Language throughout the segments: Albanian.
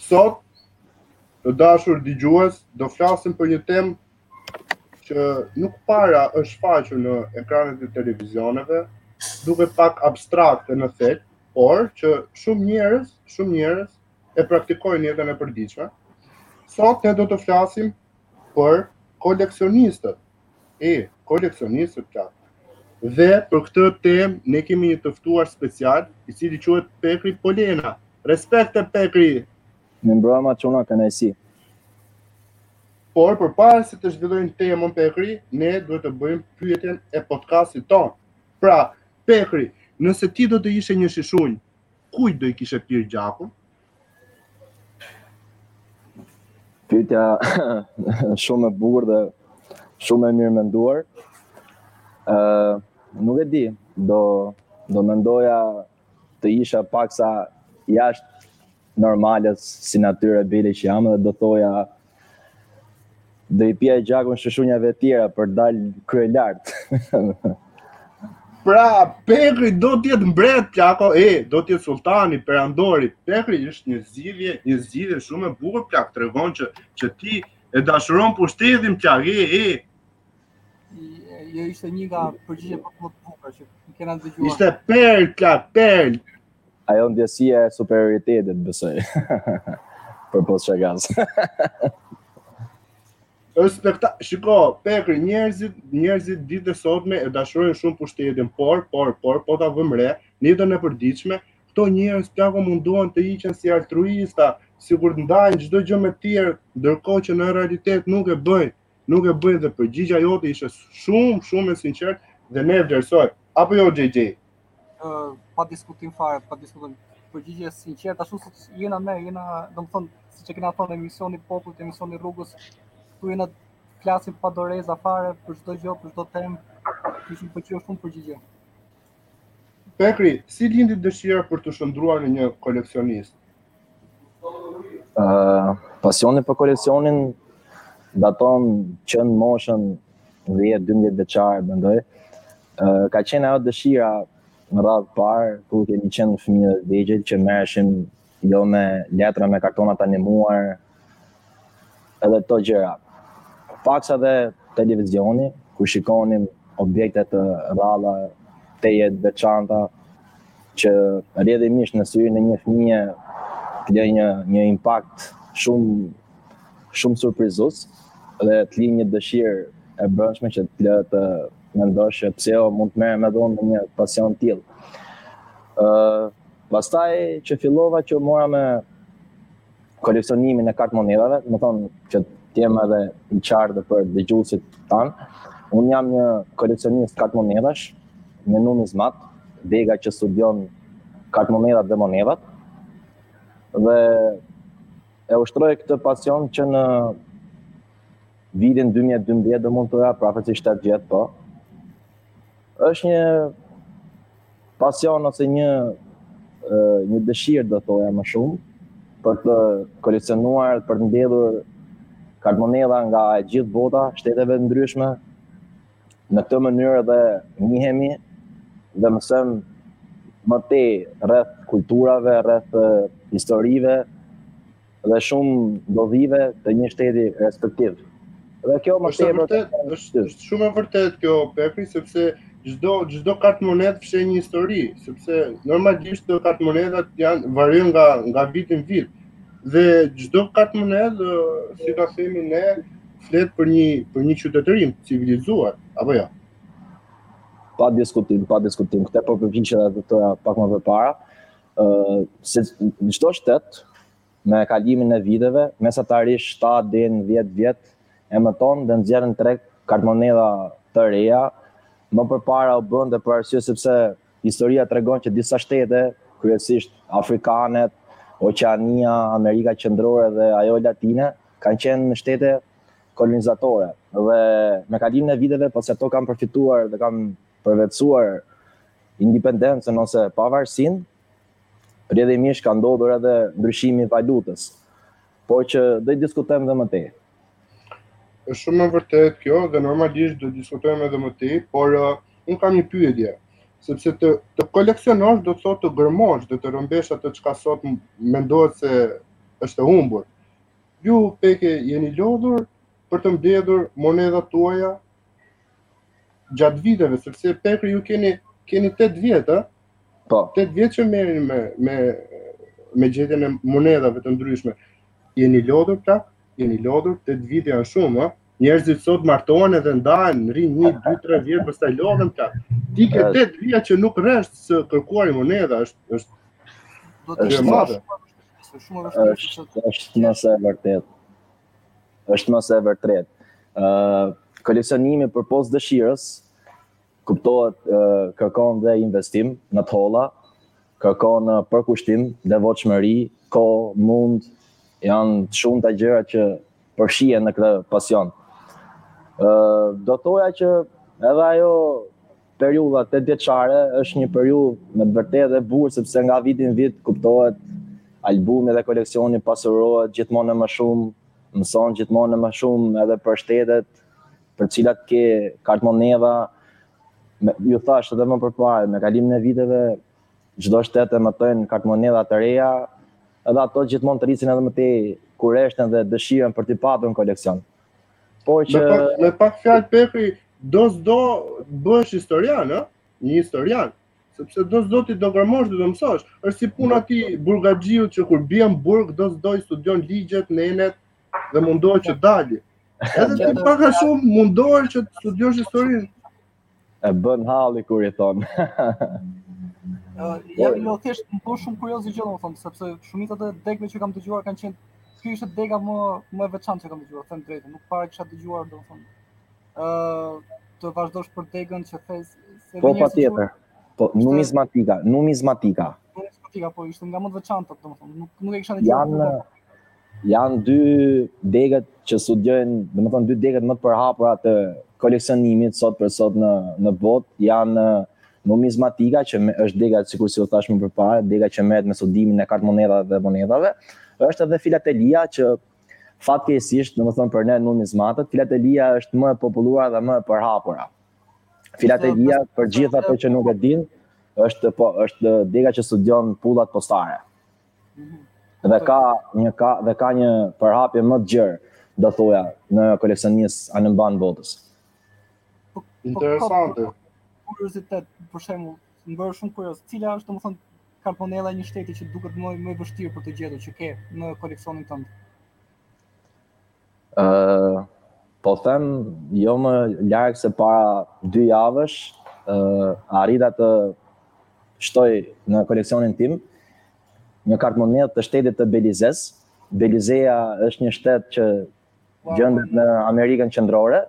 Sot, të dashur dëgjues, do flasim për një temë që nuk para është shfaqur në ekranet e televizioneve, duket pak abstrakte në thelb, por që shumë njerëz, shumë njerëz e praktikojnë në jetën e përditshme. Sot, ne do të flasim për koleksionistët, e koleksionistët plak. Dhe për këtë temë ne kemi një të ftuar special, i cili quhet Pekri Polena. Respekte Pekri. Mirëmbrëma çuna, kënaqësi. Por përpara se të zhvillojmë temën Pekri, ne duhet të bëjmë pyetjen e podcastit tonë. Pra, Pekri, nëse ti do të ishe një shushunjë, kujt do i kishe pirë gjakun? Pyetja shumë e bukur dhe shumë e mirëmenduar. Ë, uh, nuk e di, do do mendoja të isha paksa jashtë normales si natyrë rebele që jam dhe do thoja Do i pija gjakun shushunjave të tjera për të dalë kryelartë. pra, Pekri do të jetë mbret plako, e, do të jetë sulltani, perandori. Pekri është një zgjidhje, një zgjidhje shumë e bukur plak, tregon që që ti e dashuron pushtetin plak, e, e. Jo ishte një nga përgjigjet më të bukura që kena dëgjuar. Ishte perlë plak, perlë. Ajo ndjesia e superioritetit, besoj. Për pos që gaz. është spektak... Shiko, Pekri, njerëzit, njerëzit ditët e sotme e dashurojnë shumë pushtetin, por, por, por, po ta vëmë re, në jetën e përditshme, këto njerëz plako mundohen të hiqen si altruista, sikur ndajnë çdo gjë me të tjerët, ndërkohë që në realitet nuk e bëjnë. nuk e bëjnë dhe përgjigja jote ishte shumë, shumë e sinqertë dhe ne e vlerësojmë. Apo jo, JJ? Uh, pa diskutim fare, pa diskutim përgjigje e sinqertë, ashtu siç jena ne, jena, domethonë, siç e kena thonë, emisioni i popullit, emisioni i rrugës, ku ne flasim pa doreza fare, për çdo gjo, për çdo temë, kshu më pëlqeu shumë përgjigja. Pekri, si lindi dëshira për t'u shndërruar në një koleksionist? Uh, pasioni për koleksionin daton që në moshën 10-12 vjeçare, mendoj. Uh, ka qenë ajo dëshira në radhë të parë, kur kemi qenë ne fëmijë të vegjël, që merreshim jo me letra, me kartona të animuar, edhe këto gjëra. Paksa dhe televizioni, ku shikonim objekte të rralla, tejet të veçanta, që rrjedhimisht në syrin e një fëmije të lë një, një impakt shumë, shumë surprizus dhe të lind një dëshirë e brëndshme që të lë të mendosh që pse jo mund të merrem edhe unë me një pasion të tillë. Uh, pastaj që fillova që merrem me koleksionimin e kartëmonedhave, domethënë që të jem edhe i qartë për dëgjuesit tanë. Unë jam një koleksionist kartëmonedhash, një numizmat, dega që studion kartëmonedhat dhe monedhat. Dhe e ushtroj këtë pasion që në vitin 2012 domethënë përafërsisht 7 vjet po. Është një Pasion ose një një dëshirë do thoja më shumë për të koleksionuar, për të mbledhur kartëmonedha nga e gjithë bota, shteteve të ndryshme. Në këtë mënyrë dhe njihemi dhe mësojmë më tej rreth kulturave, rreth historive, dhe shumë ndodhive të një shteti respektiv. Dhe kjo më është vërtet, është është shumë e vërtetë kjo Pepi sepse çdo çdo kartëmonedhë fsheh një histori, sepse normalisht këto kartëmonedhat janë variojnë nga nga viti në vit. Dhe çdo kartëmonedhë, si ta themi ne, flet për një për një qytetërim të civilizuar, apo jo? Ja? Pa diskutim, pa diskutim. Këtë po përpiqem edhe të pak më përpara. se çdo shtet me kalimin e viteve, mesatarisht 7 deri në 10 vjet emeton dhe nxjerr në treg kartëmonedha të reja. Më përpara u bënte dhe për arsye sepse historia tregon që disa shtete, kryesisht afrikane, Oqeania, Amerika Qendrore dhe ajo Latine, kanë qenë shtete kolonizatore dhe me kalimin e viteve pasi ato kanë përfituar dhe kanë përvetësuar independencën ose pavarësinë, rrjedhimisht ka ndodhur edhe ndryshimi i valutës, por që do të diskutojmë edhe më tej. Është shumë e vërtetë kjo dhe normalisht do të diskutojmë edhe më tej, por uh, unë kam një pyetje, sepse të të koleksionosh do të thotë të gërmosh dhe të rrëmbesh atë çka sot mendohet se është e humbur. Ju Pepi a jeni lodhur për të mbledhur monedhat tuaja gjatë viteve, sepse pekri ju keni keni 8 vjet, ë? Po. 8 vjet që merreni me me me gjetjen e monedhave të ndryshme. Jeni lodhur pak, jeni lodhur 8 vjet janë shumë, ë? Njerëzit sot martohen edhe ndahen, rrinë 1, 2, 3 vjet pastaj lodhen pak. Ti ke 8 vjet që nuk rresht së kërkuari monedha, është është do të jetë madhe. Është shumë e vështirë. Është më se e vërtetë. Është më se e vërtetë. Ë uh, koleksionimi përpos dëshirës kuptohet uh, kërkon dhe investim në të holla, kërkon uh, përkushtim, devotshmëri, kohë, mund, janë shumta gjëra që përfshihen në këtë pasion. Ë uh, do thoja që edhe ajo Periudha tetëvjeçare është një periudhë me të vërtetë e bukur sepse nga viti në vit kuptohet albumi dhe koleksioni pasurohet gjithmonë më shumë, mëson gjithmonë më shumë edhe për shtetet për cilat ke kartëmonedha, me, ju thashë edhe më përpare, me kalimin e viteve, çdo shtet emetojnë kartëmonedha të reja, edhe ato gjithmonë të rrisin edhe më tej kureshten dhe dëshirën për t'i patur në koleksion. Por që me pak, me pak fjalë Pekri do s'do bëhesh historian, ë? Një historian. Sepse do s'do ti do gërmosh dhe do mësosh. Është si puna e atij burgaxhiut që kur bie në burg do s'do i studion ligjet, nenet dhe mundohet që dalë. Edhe ti pak a shumë mundohesh që të studiosh historinë. E bën halli kur i thonë. Ja, jo thjesht më bëu shumë kurioz i gjë, domethënë, sepse shumica e degëve që kam dëgjuar kanë qenë ky ishte dega më më e veçantë që kam dëgjuar, të them të drejtën, nuk para kisha dëgjuar, domethënë. ë uh, të vazhdosh për degën që the se Po patjetër. Po numizmatika, numizmatika. Numizmatika po ishte nga më të veçantë, domethënë, nuk nuk e kisha dëgjuar. Janë Janë dy degët që studiojnë, domethënë dy degët më të përhapura të koleksionimit sot për sot në, në botë, janë numizmatika që me, është dega sikurse ju thashë më përpara, dega që merret me studimin e kartëmonedhave dhe monedhave, është edhe filatelia që fatkeqësisht, domethënë për ne numizmatët, filatelia është më e populluar dhe më e përhapur. Filatelia për gjithë ata që nuk e dinë, është po është dega që studion pullat postare. Dhe ka një ka dhe ka një përhapje më të gjerë, do thoja, në koleksionistë anembanë botës. Po, po, Interesante. Po, po, kuriozitet, për shembull, më bëre shumë kurioz, cila është domethënë kartëmonedha e një shteti që duket më më e vështirë për t'u gjetur që ke në koleksionin tënd? Ë po them jo më larg se para dy javësh, ë arrita të shtoj në koleksionin tim një kartëmonedhë të shtetit të Belizes. Belizeja është një shtet që gjendet në Amerikën Qendrore.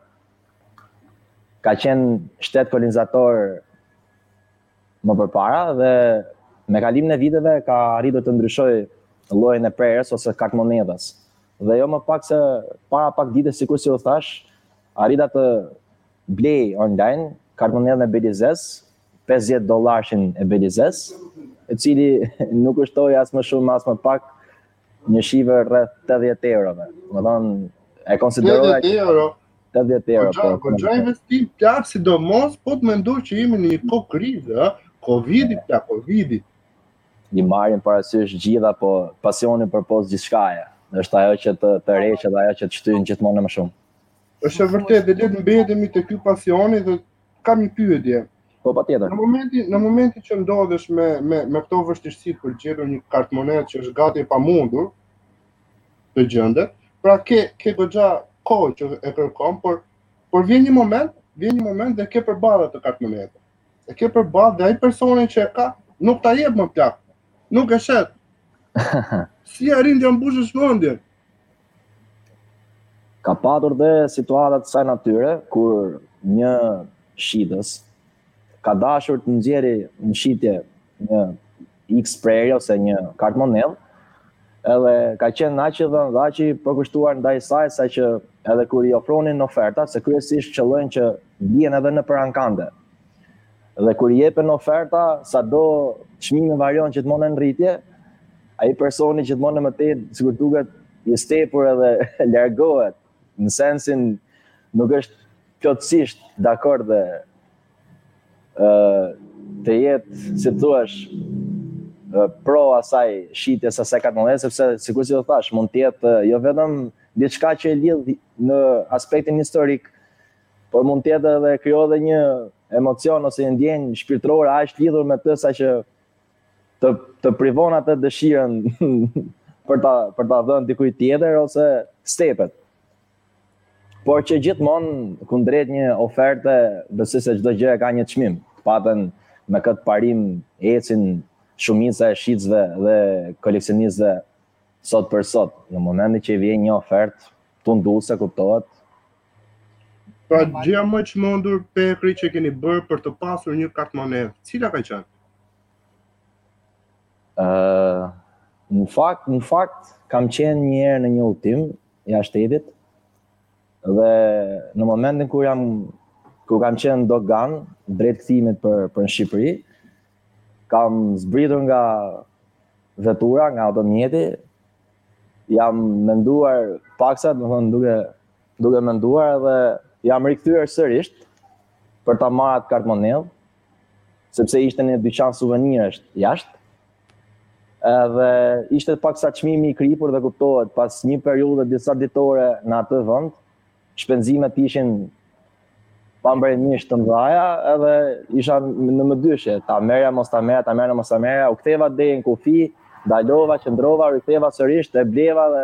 Ka qenë shtet kolonizator më përpara dhe me kalimin e viteve ka arritur të ndryshojë llojin e prerjes ose kartmonedhës. Dhe jo më pak se para pak ditësh sikurse ju thashë, arrita të blej online kartmonedhën e Belizes, 50 dollarshin e Belizes, e cili nuk kushtoi as më shumë as më pak një shifër rreth 80 eurove. Domethënë, e konsideroj... 80 euro? 80 euro, po. Po goxha investim plak, sidomos, po të mendosh që jemi në një kohë krizë, Covid-i, plak, Covid-i. I marrim parasysh të gjitha, po pasioni përpos gjithçkaje është ajo që të, tërheq dhe ajo që të shtyn gjithmonë më shumë. është e vërtetë, dhe le të mbetemi te ky pasioni dhe Kam një pyetje. Po patjetër. Në momentin në momentin që ndodhesh me me me këto vështirësi për të gjetur një kartëmonedhë që është gati e pamundur të gjendet, pra ke ke goxha kohë që e kërkon, por por vjen një moment, vjen një moment dhe ke përballë atë kartëmonedhë. E ke përballë dhe ai personi që e ka nuk ta jep më plak. Nuk e shet. Si arrin t'ia mbushësh mendjen? Ka patur dhe situata të kësaj natyre kur një shitës ka dashur të nxjerrë në shitje një X prerje ose një kartëmonedhë, edhe ka qenë aq i dhënë dhe aq i përkushtuar ndaj saj saqë edhe kur i ofronin oferta, se kryesisht qëllojnë që bien edhe nëpër ankande. Dhe kur i jepen oferta, sado çmimi varion gjithmonë në rritje, ai personi gjithmonë më tej sikur duket i stepur edhe largohet në sensin nuk është plotësisht dakord dhe ë të jetë, si të thuash, pro asaj shitjes asaj kartmonedhës sepse sikurse ju thashë, mund të jetë jo vetëm diçka që e lidh në aspektin historik por mund të jetë edhe krijon edhe një emocion ose një ndjenjë shpirtërore aq të lidhur me të saqë të të privon atë dëshirën për ta për ta dhënë dikujt tjetër ose stepet. Por që gjithmonë kundrejt një oferte, besoj se çdo gjë ka një çmim. Pra dhe me këtë parim ecin shumica e shitësve dhe koleksionistëve sot për sot. Në momentin që i vjen një ofertë tunduese kuptohet, Pra gjëja më e çmendur pekri që keni bërë për të pasur një kartëmonedhë, cila ka qenë? Ë, uh, në fakt, në fakt kam qenë një herë në një udhëtim jashtë shtetit. Dhe në momentin kur jam kur kam qenë në doganë drejt kthimit për për në Shqipëri, kam zbritur nga vetura, nga automjeti. Jam menduar paksa, do të thotë duke duke menduar edhe jam rikthyer sërisht për ta marrë atë kartmonedhë, sepse ishte një dyqan suvenirësh jashtë. Edhe ishte paksa çmimi i kripur dhe kuptohet pas një periudhe disa ditore në atë vend, shpenzimet ishin pambarimisht të mëdha, edhe isha në mëdyshje, ta merrja mos ta merrja, ta merrja mos ta merrja, u ktheva deri në kufi, ndalova, qëndrova, u riktheva sërisht, e bleva dhe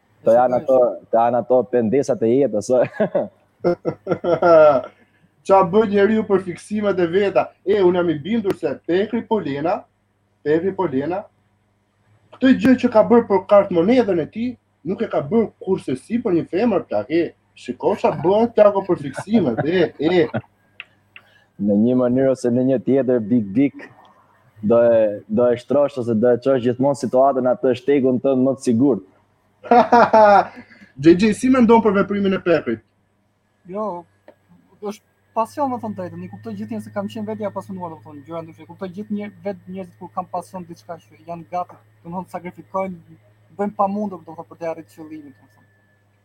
Të janë ato, të janë ato pendesat e jetës. Ça bën njeriu për fiksimet e veta? E, unë jam i bindur se Pekri Polena, Pekri Polena, këtë gjë që ka bërë për kartëmonedhën e tij, nuk e ka bërë kurrsesi për një femër plak, e, Shiko ça bëhet plako për fiksimet, e, e. Në një mënyrë ose në një tjetër, Big Dick do e, do e shtrosh ose do e çosh gjithmonë situatën te shtegu tënd më të sigurt. JJ, si mendon për veprimin e Pepit? Jo, është pasion me thënë të drejtën, i kuptoj gjithë njerëzit se kam qenë vetë i apasionuar domethënë gjëra të ndryshme, i kuptoj gjithë njerëz vetë njerëzit kur kanë pasion diçka që janë gati, domethënë sakrifikojnë, bëjnë të pamundurën domethënë për të arritur qëllimin domethënë.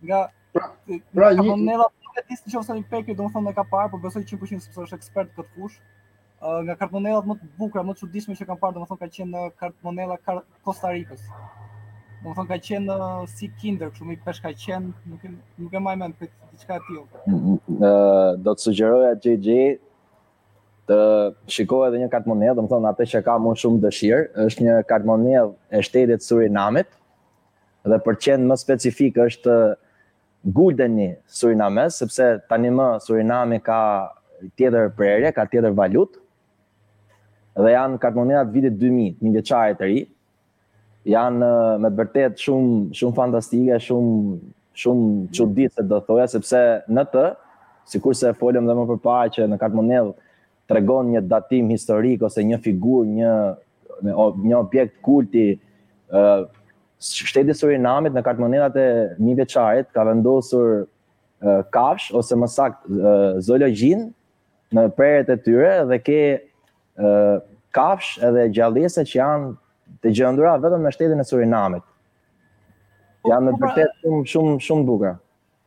Nga pra, pra një ne dha e di se çfarë pekë, domethënë ne ka parë, por besoj 100% sepse është ekspert këtë fushë. Uh, nga kartmonedhat më të bukura, më të çuditshme që kam parë, domethënë ka qenë një kartmonedhë e Kosta Rikës. Domethënë ka qenë në uh, si Kinder, kështu me peshq ka qenë, nuk e nuk e mbaj mend por diçka e tillë. Ëh, mm, mm, uh, do të sugjeroja JJ të shikojë edhe një kartmonedhë, domethënë atë që ka më shumë dëshirë, është një kartmonedhë e shtetit të Surinamit, dhe për të qenë më specifik është guldeni surinamez, sepse tanimë Surinami ka tjetër prerje, ka tjetër valutë, dhe janë kartëmonedhat e vitit 2000, mijëvjeçarit të ri, janë me të vërtetë shumë, shumë fantastike, shumë, shumë çuditëse do thoja, sepse në të, sikurse folëm dhe më përpara që në kartëmonedhë, tregon një datim historik ose një figurë, një një objekt kulti ë shteti i Surinamit në kartmonedhat e mijëvjeçarit ka vendosur kafshë ose më saktë zoologjinë në prerjet e tyre dhe ke kafshë edhe gjallesa që janë të gjendura vetëm në shtetin e Surinamit. Janë me të vërtetë shumë, shumë, shumë të bukura.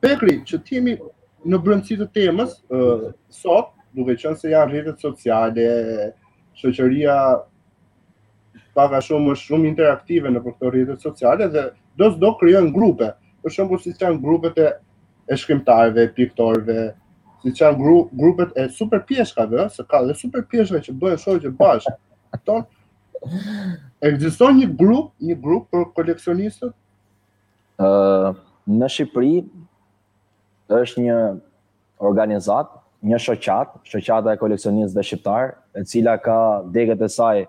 Pekri, që të jemi në brendësi të temës, uh, sot, duke qenë se janë rrjetet sociale, shoqëria pak a shumë është shumë interaktive nëpër këto rrjetet sociale dhe do s'do krijon grupe, për shembull siç janë grupet e, e shkrimtarve, piktorve, siç janë gru, grupet e super pjeshkave, se ka dhe super pjeshkave që bëhen shoqe bashkë, Ekziston një grup, një grup për koleksionistët Në Shqipëri është një organizatë, një shoqatë, shoqata e koleksionistëve shqiptarë, e cila ka degët e saj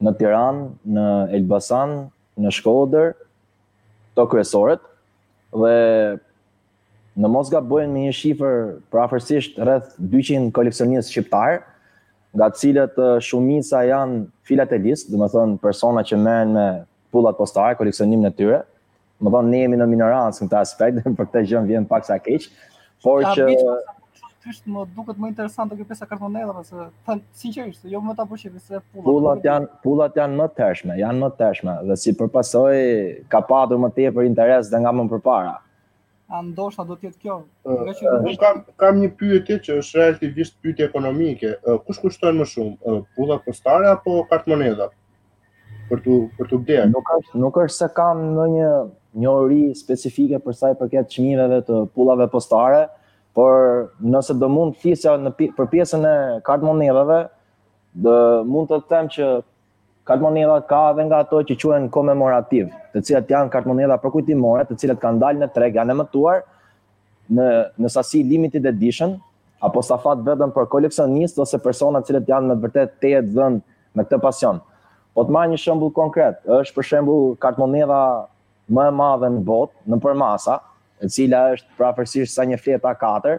në Tiranë, në Elbasan, në Shkodër, këto kryesoret dhe Në mos gaboj me një shifër përafërsisht rreth 200 koleksionistë shqiptarë, nga të cilët shumica janë filatelistë, domethënë persona që merren me pullat postare, koleksionimin e tyre. Domethënë, ne jemi në minorancë në këtë aspekt, për këtë gjë më vjen paksa keq, por që... Thjesht më duket më interesante kjo pjesa kartmonedha, për të thënë, sinqerisht, jo më ta përqepi, se pullat... Pullat janë, pullat janë më të hershme, janë më të hershme, dhe si për pasojë, ka patur më tepër interes dhe nga më përpara. Ndoshta do të jetë kjo? Unë kam kam një pyetje që është relativisht pyetje ekonomike. Kush kushton më shumë, pulla postare apo kartëmonedha? Për t'u për t'u blerë. Nuk është nuk është se kam ndonjë njohuri specifike për sa i përket çmimeve të pullave postare, por nëse do mund të flisja në për pjesën e kartëmonedhave, do mund të them që Kartëmonedha ka edhe nga ato që quhen komemorative, të cilat janë kartëmonedha përkujtimore, të cilat kanë dalë në treg, janë emetuar në në sasi limited edition, apo enkas fat vetëm për koleksionistë ose persona të cilët janë me të vërtetë tejet të dhënë me këtë pasion. Po ta marr një shembull konkret, është për shembull kartëmonedha më e madhe në botë, në përmasa, e cila është përafërsisht sa një fletë A4,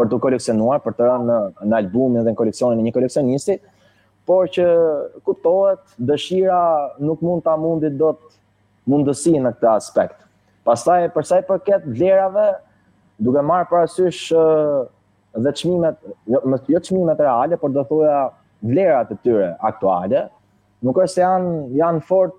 për t'u koleksionuar, për të rënë në, në albumin dhe në koleksionin e një koleksionisti, por që kuptohet, dëshira nuk mund ta mundi dot mundësinë në këtë aspekt. Pastaj, përsa i përket vlerave, duke marrë parasysh dhe çmimet, jo, jo çmimet reale, por do thoja vlerat e tyre aktuale, nuk është se janë, janë fort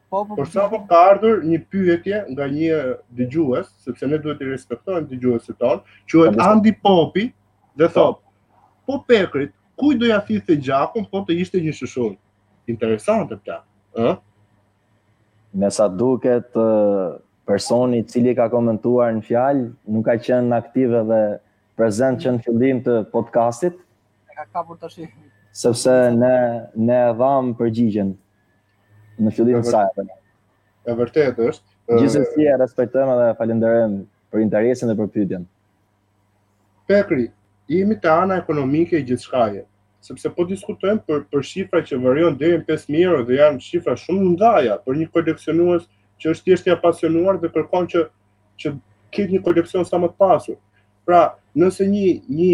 Po, po, Por po. sapo ka ardhur një pyetje nga një dëgjues, sepse ne duhet të respektojmë dëgjuesit tonë, quhet Andi Andi Popi dhe thotë: "Po Pekrit, kujt do ia thithte gjakun po të ishte një shushunjë?" Interesante këta, ë? Me sa duket ë, personi i cili ka komentuar në fjalë nuk ka qenë aktiv edhe prezent që në fillim të podcastit, E ka kapur tash. sepse ne ne e dhamë përgjigjen. në fillim të saj. E vërtetë është. Gjithsesi e respektojmë dhe falënderojmë për interesin dhe për pyetjen. Pekri, jemi te ana ekonomike e gjithçkaje, sepse po diskutojmë për për shifra që variojnë deri në 5000 euro dhe janë shifra shumë të mëdha për një koleksionues që është thjesht i apasionuar dhe kërkon që të ketë një koleksion sa më të pasur. Pra, nëse një një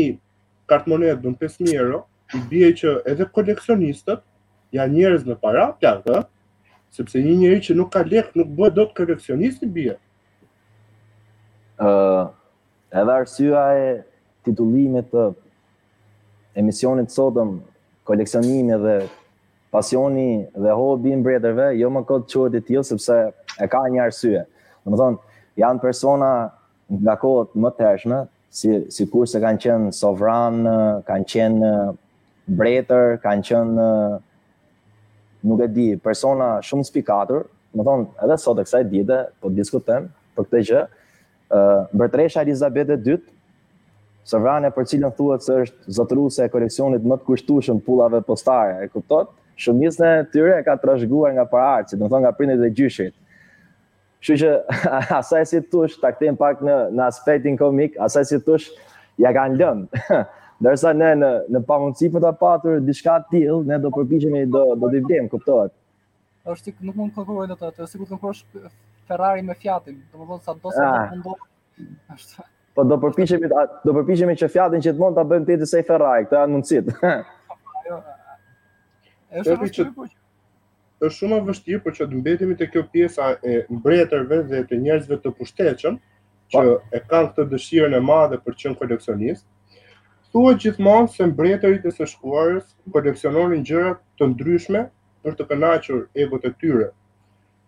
kartëmonedhë bën 5000 euro, i bie që edhe koleksionistët janë njerëz me para plak, ë? Sepse një njeri që nuk ka lek nuk bëhet dot koleksionist i bie. Ë uh, edhe arsyeja e titullimit të emisionit të sotëm koleksionimi dhe pasioni dhe hobi i mbretërve, jo më kot quhet i tillë sepse e ka një arsye. Domethënë, janë persona nga kohët më të hershme, si sikurse kanë qenë sovranë, kanë qenë mbretër, kanë qenë nuk e di, persona shumë të spikatur, domethënë, edhe sot e kësaj dite, po të diskutojmë për këtë gjë, uh, mbretëresha Elizabeth e dytë, sovrane për të cilën thuhet se është zotëruese e koleksionit më të kushtueshëm të pullave postare, e kupton? Shumicën e tyre e ka trashëguar nga paraardhësit, domethënë nga prindërit e gjyshërit. Kështu që asaj si të thuash, ta kthejmë pak në në aspektin komik, asaj si të thuash ia kanë lënë. Ndërsa ne në në pamundësi për ta patur diçka të tillë, ne do përpiqemi do do t'i vihemi, kuptohet. Është sikur nuk mund të konkurrosh dot atë, sikur të konkurrosh Ferrarin me Fiatin, domethënë sado sa ah. të mundohesh. Është. Po do përpiqemi do përpiqemi që Fiatin gjithmonë ta bëjmë tetë si Ferrari, këto janë mundësitë. Ajo. Është shumë Është shumë e vështirë, por që të mbetemi te kjo pjesa e mbretërve dhe të njerëzve të pushtetshëm që e kanë këtë dëshirën e madhe për të qenë koleksionistë. Thuhet gjithmonë se mbretërit e së shkuarës koleksiononin gjëra të ndryshme për të kënaqur egot e tyre.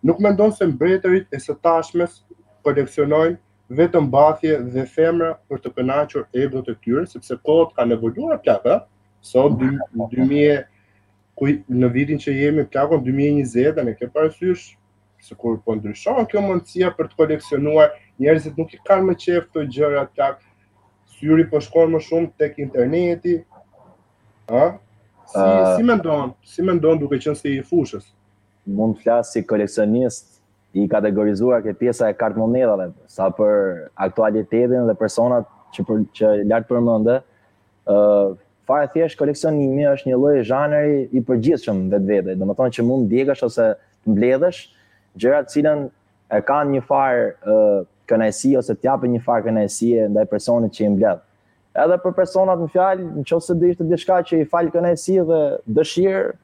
Nuk mendon se mbretërit e së tashmes koleksionojnë vetëm mbathje dhe femra për të kënaqur egot e tyre, sepse kohët kanë evoluar plaka, sot 2000 ku në vitin që jemi plako 2020 dhe ne ke parasysh sikur po ndryshon kjo mundësia për të koleksionuar, njerëzit nuk i kanë më qejf këto gjëra plak, syri po shkon më shumë tek interneti, a? Si, uh, si mendon, si mendon duke qenë si i fushës? Mund të flas si koleksionist i kategorizuar te pjesa e kartëmonedhave, sa për aktualitetin dhe personat që, për, që lartpërmende, fare thjesht koleksionimi është një lloj zhanri i përgjithshëm në vetvete, domethënë që mund të ndjekësh ose mbledhësh gjëra të cilat e kanë njëfarë uh, kënaqësi ose të japin njëfarë kënaqësie ndaj personit që i mbledh. Edhe për personat në fjalë, nëse do ishte diçka që i fal kënaqësi dhe dëshirë,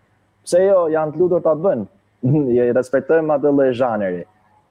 pse jo, janë të lutur ta bëjnë. I respektojmë atë lloj zhanri.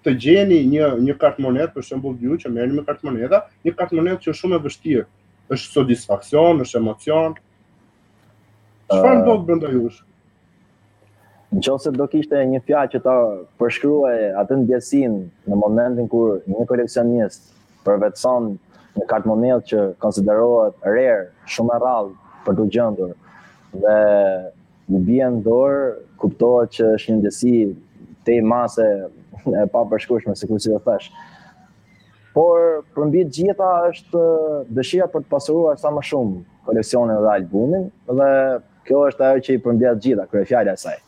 të gjeni një një kartëmonedhë, për shembull ju që merreni me kartëmonedha, një kartëmonedhë që është shumë e vështirë. Është satisfaksion, është emocion. Çfarë ndodh brenda jush? Në qofë se do kishte një fjalë që ta përshkruajë atë ndjesinë në momentin kur një koleksionist përvetëson një kartëmonedhë që konsiderohet rare, shumë e rrallë për t'u gjetur dhe i bie në dorë, kuptohet që është një ndjesi tej mase e papërshkrueshme, sikurse edhe thashë. Por, përmbi të gjitha është dëshira për të pasuruar sa më shumë koleksionin dhe albumin, dhe kjo është ajo që i përmbledh të gjitha, kryefjala e saj.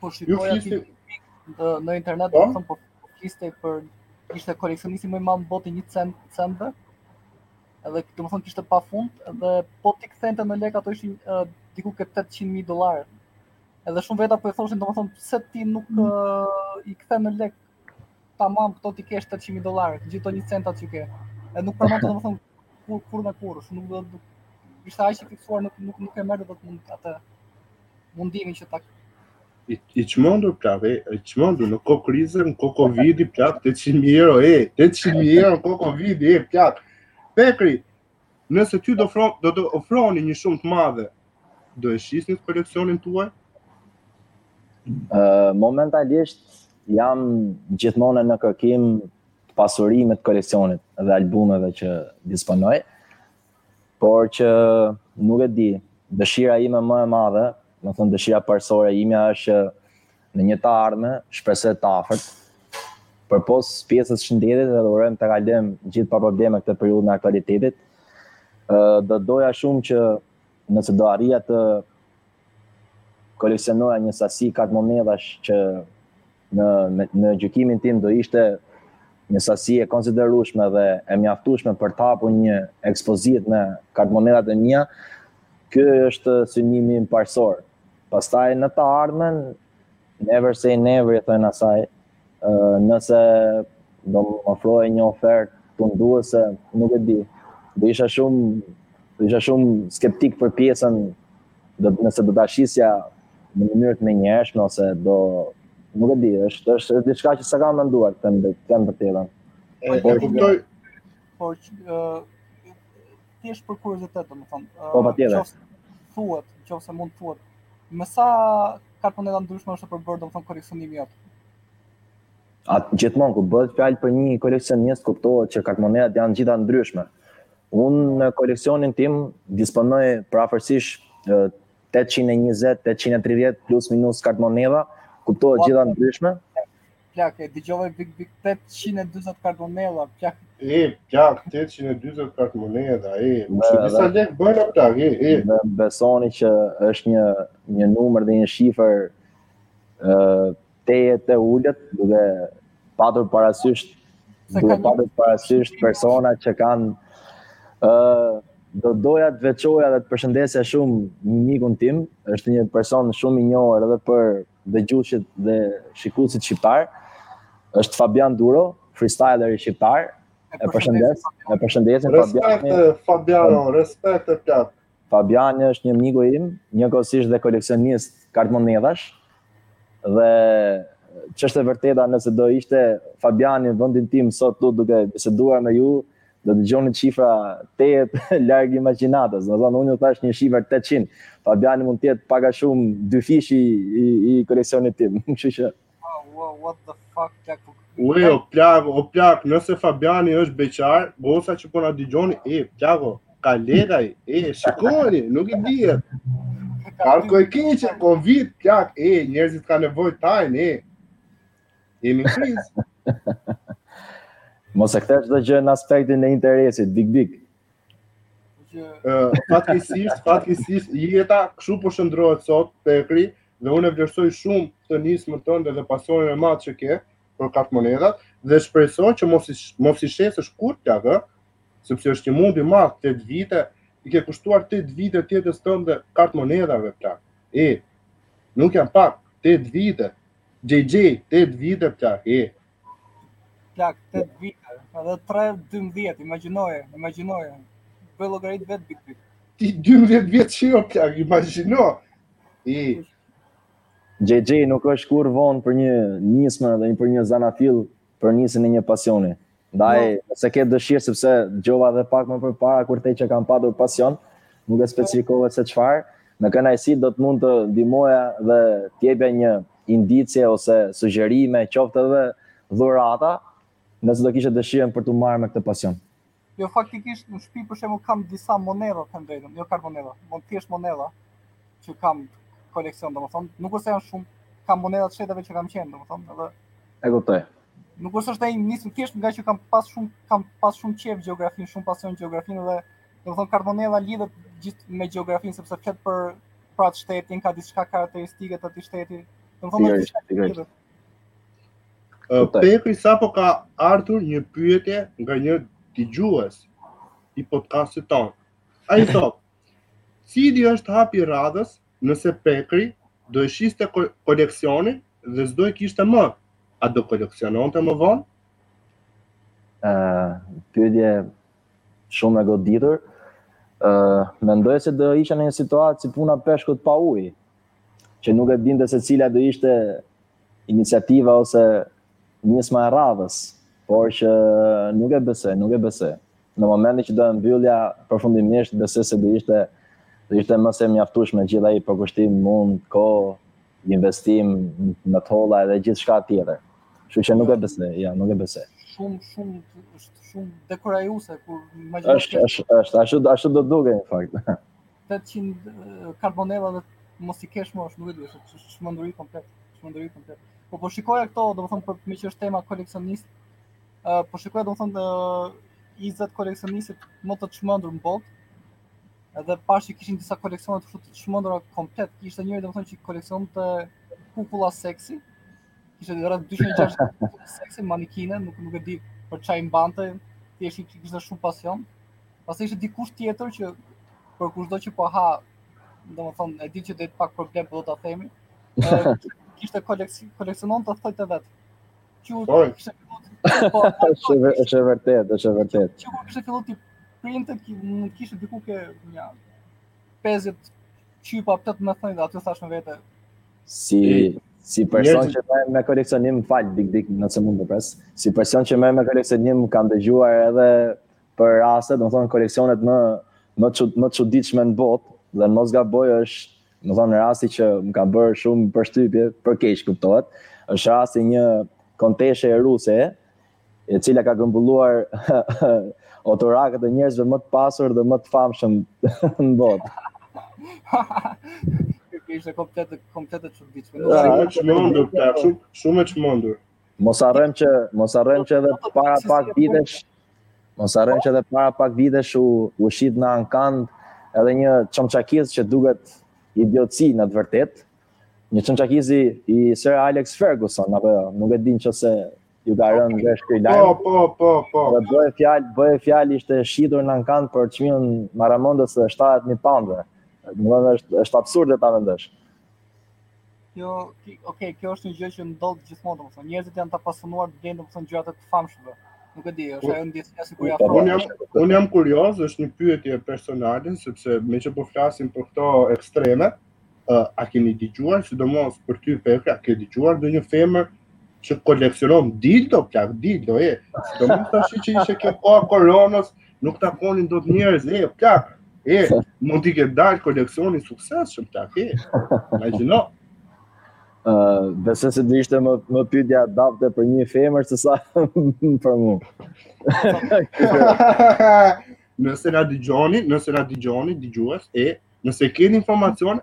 Po shikoja aty në internet, po? po kishte për, ishte koleksionisti më i madh në botë një cent, centëve? Edhe domethënë kishte pafund dhe po t'i kthente në lekë ato ishin uh, diku ke 800.000 dollarë. Edhe shumë veta po i thoshin domethënë pse ti nuk uh, i kthen në lekë tamam këto t'i kesh 800.000 dollarë, gjithë këto një centat që ke. Edhe nuk pranon domethënë kurrën e kurrës, nuk do të ishte aq i fiksuar nuk nuk nuk e merr dot mund atë mundimin që ta i, i çmendur plak, e, i çmendur në kohë krize, në kohë Covidi plak 800.000 euro, e, 800.000 euro në kohë Covidi, e plak. Pekri, nëse ty do ofronin, do të ofronin një shumë të madhe, do e shisnit koleksionin tuaj? Uh, momentalisht jam gjithmonë në kërkim të pasurimit të koleksionit dhe albumeve që disponoj. por që nuk e di, dëshira ime më e madhe, me thënë dëshira parësore ime është që në një të ardhme, shpresoj të afërt, për pos pjesës së shëndetit dhe urojmë ta kalojmë gjithë pa probleme këtë periudhën e aktualitetit, do doja shumë që nëse do arrija të koleksionoja një sasi kartëmonedhash që Në në gjykimin tim do ishte një sasi e konsiderueshme dhe e mjaftueshme për të hapur një ekspozitë me kartëmonedhat e mia. Ky është synimi im parësor. Pastaj në të ardhmen never say never i thonë asaj. Nëse do më ofrohej një ofertë tunduese, nuk e di. Do isha shumë do isha shumë skeptik për pjesën do nëse do ta shisja në mënyrë të menjëhershme ose do nuk e di, është është diçka që s'e kam menduar të them të them të vërtetën. E kuptoj. Po është për kuriozitet, domethënë. Po patjetër. Thuhet, nëse mund të thuhet, me sa kartmonedha ndryshme është përbërë domethënë koleksionimi jot. A gjithmonë kur bëhet fjalë për një koleksionist kuptohet që kartmonedhat janë gjitha ndryshme. Unë në koleksionin tim disponoj përafërsisht 820, 830 plus minus kartmonedha, kuptohet gjitha ndryshme. Plak, e dëgjova big big 820 kartmonedha, plak. E plak 820 kartmonedha, e. Sa disa lek bën atë plak, e, e. Më besoni që është një një numër dhe një shifër ë tejet e ulët, duke patur parasysht, duke patur parasysht persona që kanë uh, do doja të veçoja dhe të përshëndesja shumë një mikun tim, është një person shumë i njohur edhe për dëgjuesit dhe shikuesit shqiptar. Është Fabian Duro, freestyleri shqiptar. E përshëndes, e përshëndesim Fabian. Respekt Fabiano, respekt e plot. Fabiani është një miku im, njëkohësisht dhe koleksionist kartmonedhash. Dhe ç'është e vërteta, nëse do ishte Fabiani në vendin tim sot këtu duke biseduar me ju, do dëgjonit shifra tejet larg imagjinatës. Domethënë unë ju thash një shifër 800. Fabiani mund të jetë pak a shumë dyfishi i, i koleksionit tim. Kështu që Wow, what the fuck, plak, po... Ue, o plak, o plak, nëse Fabiani është beqar, goca që po na dëgjoni, e, plak, o, ka lek ai, e, shikoni, nuk i dihet. Arko e keqe, Covid, plak, e, njerëzit ka nevojë tani, e. Jemi në krizë. Mos e kthe çdo gjë në aspektin e interesit, big, big. Fatkeqësisht, fatkeqësisht, jeta kështu po shndërrohet sot, pekri, Dhe unë e vlerësoj shumë të nismën tënde dhe pasionin e madh që ke për kartmonedhat dhe shpresoj që mos i mos i shesësh kurrë plak, ë? Sepse është një mund i madh 8 vite, i ke kushtuar 8 vite të jetës tënde kartmonedhave plak. E nuk janë pak 8 vite. JJ 8 vite plak. E plak 8 vite, edhe 3 12, imagjinoje, imagjinoje. Bëj llogarit vet big big. Ti 12 vjet që jo plak, imagjino. JJ nuk është kurrë vonë për një nismë dhe një për një zanafillë për nisjen e një pasioni. Ndaj, no. nëse ke dëshirë, sepse dëgjova dhe pak më përpara kur the që kam patur pasion, nuk e specifikove se çfarë, me kënaqësi do të mund të ndihmoja dhe të jepja një indicie ose sugjerime, qoftë edhe dhurata, nëse do kishte dëshirën për t'u marrë me këtë pasion. Jo faktikisht në shtëpi për shembull kam disa monedha them të drejtën, jo kartëmonedha, domethënë thjesht monedha që kam koleksion, domethënë, nuk është se janë shumë, kam monedha të shteteve që kam qenë, domethënë, edhe e kuptoj. Nuk është se e kam nisur thjesht ngaqë kam pas shumë kam pas shumë qejf gjeografinë, shumë pasion gjeografinë dhe domethënë kartëmonedha lidhet gjithë me gjeografinë sepse flet për pra shtetin, ka diçka karakteristike të atij shteti. Në fund është diçka të tillë. Pekri sapo ka ardhur një pyetje nga një dëgjues i podcastit tonë. Ai thotë, cili është hapi i radhës nëse Pekri do e shiste koleksionin dhe s'do e kishte më, a do koleksiononte më vonë? Uh, pyetje Shumë e goditur. Uh, mendoj se do isha në një situatë si puna e peshkut pa ujë, që nuk e dinte se cila do ishte iniciativa ose nisma e radhës, por që nuk e besoj, nuk e besoj. Në momentin që do e mbyllja përfundimisht, besoj se do ishte do ishte më se e mjaftueshme gjithë ai përkushtim mund kohë investim me thonja edhe gjithçka tjetër. Kështu që nuk e besoj, ja, nuk e besoj. Shumë shumë është shumë dekorajuese kur imagjinoj. Është është është ashtu ashtu do dukej në fakt. 800 kartëmonedha dhe mos t'i kesh më është nuk e di, është çmenduri komplet, çmenduri komplet. Po po shikoja këto, domethënë për meqë është tema koleksionist. Ë po shikoja domethënë 20 koleksionistët më të çmendur në botë. Edhe pashë që kishin disa koleksione shumë të çmendura komplet. Ishte njëri domethënë që koleksiononte kukulla seksi. Kishte rreth 260 kukulla seksi, manekine, nuk, nuk e di për çfarë i mbante. Thjesht i kishte shumë pasion. Pastaj ishte dikush tjetër që për këdo që po ha, domethënë, e di që do jetë pak problem por po do ta themi. Kishte koleksiononte thonjtë e vet. Që po. pse po, po, është e vërtetë, është e vërtetë. Që kur kishte filluar t'i priste ti mund të kishte diku te nja 50 çipa apo domethënë dhe aty thashë me vete si si person që merrem me koleksionim fal Dik Dik nëse mund të ndërpres. Si person që merrem me koleksionim kam dëgjuar edhe për raste, domethënë koleksionet më më çud më çuditshme në botë dhe në mos gaboj është Domethënë rasti që më ka bërë shumë përshtypje, për keq kuptohet, është rasti i një konteshe ruse, e cila ka grumbulluar oturakët e njerëzve më të pasur dhe më të famshëm në botë. Kjo ishte komplet komplet e çuditshme. Shumë e çmendur, shumë e çmendur. Mos harrojmë që, mos harrojmë që edhe para pak vitesh, mos harrojmë që edhe para pak vitesh u, u shit në ankand edhe një çamçakiz që duket idiotësi në të vërtetë, një çamçakiz i, i Sir Alex Ferguson, apo jo, nuk e din nëse ju ka rënë në sy ky lajm. Po, po, po, po. Dhe bëhej fjalë, bëhej fjalë ishte shitur në ankand për çmimin marramendës të 70.000 paundëve. Në është, është absurd dhe ta mendosh. Kjo, ki, okay, kjo është një gjë që ndodh gjithmonë, domethënë njerëzit janë të apasionuar të blejnë domethënë gjëra të famshme. Nuk e di, është po- ajo ndjesja sikur ja thonë. Unë jam unë jam kurioz, është një pyetje personale sepse meqë po flasim për këto ekstreme, uh, a keni dëgjuar sidomos për ty Pekri, ke dëgjuar ndonjë femër që koleksionon dildo, plak dildo, e, sidomos tash që ishte kjo koha e koronës, Nuk takonin dot njerëz, e, plak, e, mund t'i ketë dalë koleksioni i suksesshëm shumë, plak, e, imagjino. Uh, Besoj se do ishte më, më pyetje adapte për një femër se sa për mu. nëse na dëgjoni, nëse na dëgjoni, dëgjues, e, nëse keni informacion,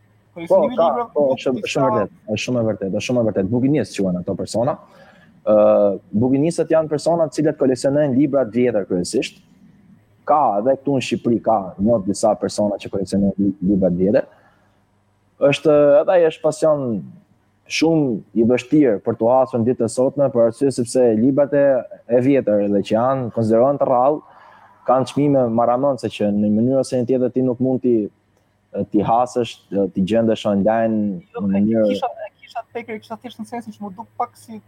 Po, po, ka, po, shumë shumë e vërtetë, është shumë e vërtetë, është shumë e vërtetë. Bukinistë quhen ato persona. Ë, uh, bukinistët janë persona të cilët koleksionojnë libra të vjetër kryesisht. Ka edhe këtu në Shqipëri ka një disa persona që koleksionojnë libra të vjetër. Është edhe ai është pasion shumë i vështirë për t'u hasur në ditën e sotme, për arsye sepse librat e, e vjetër edhe që janë konsiderohen të rrallë, kanë çmime marramendëse që në një mënyrë ose një tjetër ti nuk mund t'i t'i hasësh, t'i gjesh online jo, në mënyrë kisha kisha te Pekri, kisha thjesht në sensin që më duket pak si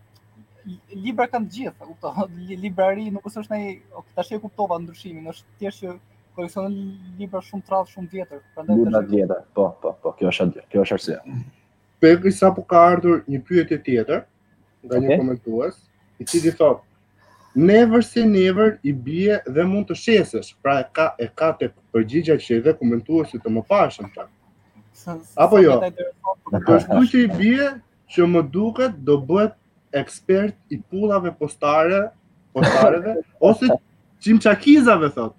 libra kanë të gjithë, e kuptoj. Librari nuk është në ok, tash e kuptova ndryshimin, është thjesht që koleksionon libra shumë të rrallë, shumë të vjetër, prandaj libra të vjetër. Po, po, po, kjo është kjo është arsyeja. Pekri sapo ka ardhur një pyetje tjetër. nga okay. një komentues, i cili thotë, never say never i bie dhe mund të shesësh, pra e ka, e ka te përgjigja që i dhe komentuesit të mëparshëm. Apo jo, kështu që i bie që më duket do bëhet ekspert i pullave postare, postareve, ose çimçakizave, thotë.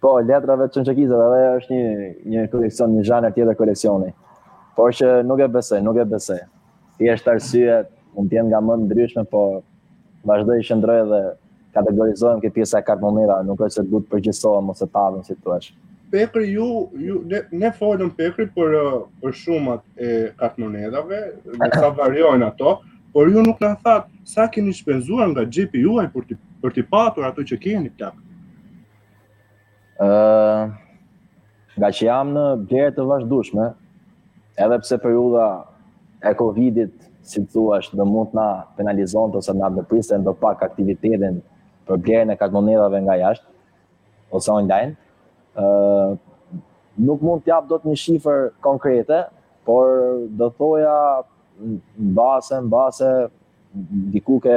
Po, letrave të çimçakizave edhe është një një koleksion, një zhanër tjetër koleksioni. Por që nuk e besoj, nuk e besoj. Të jetë arsye, mund të jenë nga më ndryshme, po vazhdoj të qëndroj dhe kategorizohem te pjesa e kartmonedave, nuk është se duhet përgjithësohem ose tavën, si të është. Pekri, ju, ju ne, ne folëm Pekri për, për shumat e kartmonedave, në sa variojnë ato, por ju nuk na thatë sa keni shpenzuar nga xhepi juaj për të, për të patur ato që keni plak. Ë uh, ngaqë jam në blerje të vazhdueshme, edhe pse periudha e Covidit, si të thuash, do mund të na penalizonte ose na ndërpriste sado pak aktivitetin për blerjen e kartëmonedhave nga jashtë ose online. Ë uh, nuk mund të jap dot një shifër konkrete, por do thoja mbase mbase diku te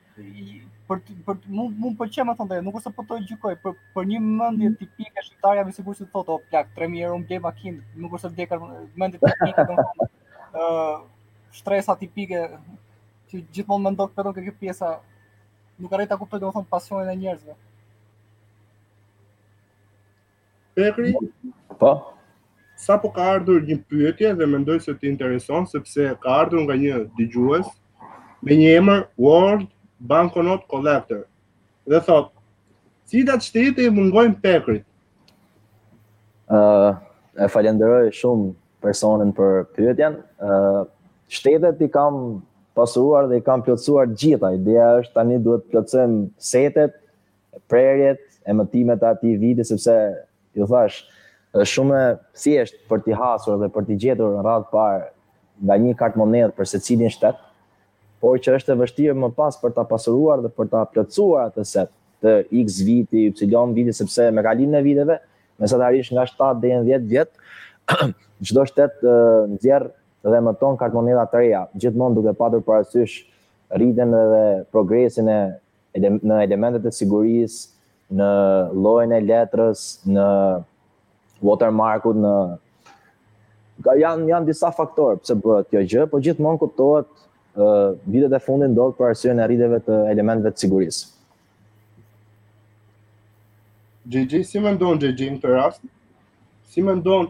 për për mu mu pëlqen domethënë nuk është se po të gjykoj për për një mendje mm. tipike shqiptare jam i sigurt të thotë o plak 3000 euro blen makinë nuk është se mendje tipike domethënë ë uh, shtresa tipike që gjithmonë mendon kjo pjesa nuk arrit ta kuptoj domethënë pasionin e njerëzve Pekri? Po. Sapo ka ardhur një pyetje dhe mendoj se të intereson sepse ka ardhur nga një dëgjues me një emër World Banknote Collector. Dhe thotë, cilat shtete i mungojnë Pekrit? Uh, e falenderoj shumë personin për pyetjen. Uh, shtetet i kam pasuruar dhe i kam plotësuar të gjitha. Ideja është tani duhet të plotësojmë setet prerjet, emetimet e atij viti sepse ju thashë është shumë e thjeshtë për t'i hasur dhe për t'i gjetur në radhë të parë nga një kartëmonedhë për secilin shtet, por që është e vështirë më pas për ta pasuruar dhe për ta plotësuar atë set të X viti, Y viti sepse me kalimin e viteve, mesatarisht nga 7 deri në 10 vjet, çdo shtet nxjerr dhe emeton kartëmonedha të reja, gjithmonë duke patur parasysh rritjen dhe progresin e në elementet e sigurisë, në llojin e letrës, në watermarkut, në janë janë disa faktorë pse bëhet kjo gjë, por gjithmonë kuptohet ë vitet e fundit ndodh për arsyen e rritjeve të elementëve të sigurisë. Gigi, si mendon Gigi në këtë rast? Si mendon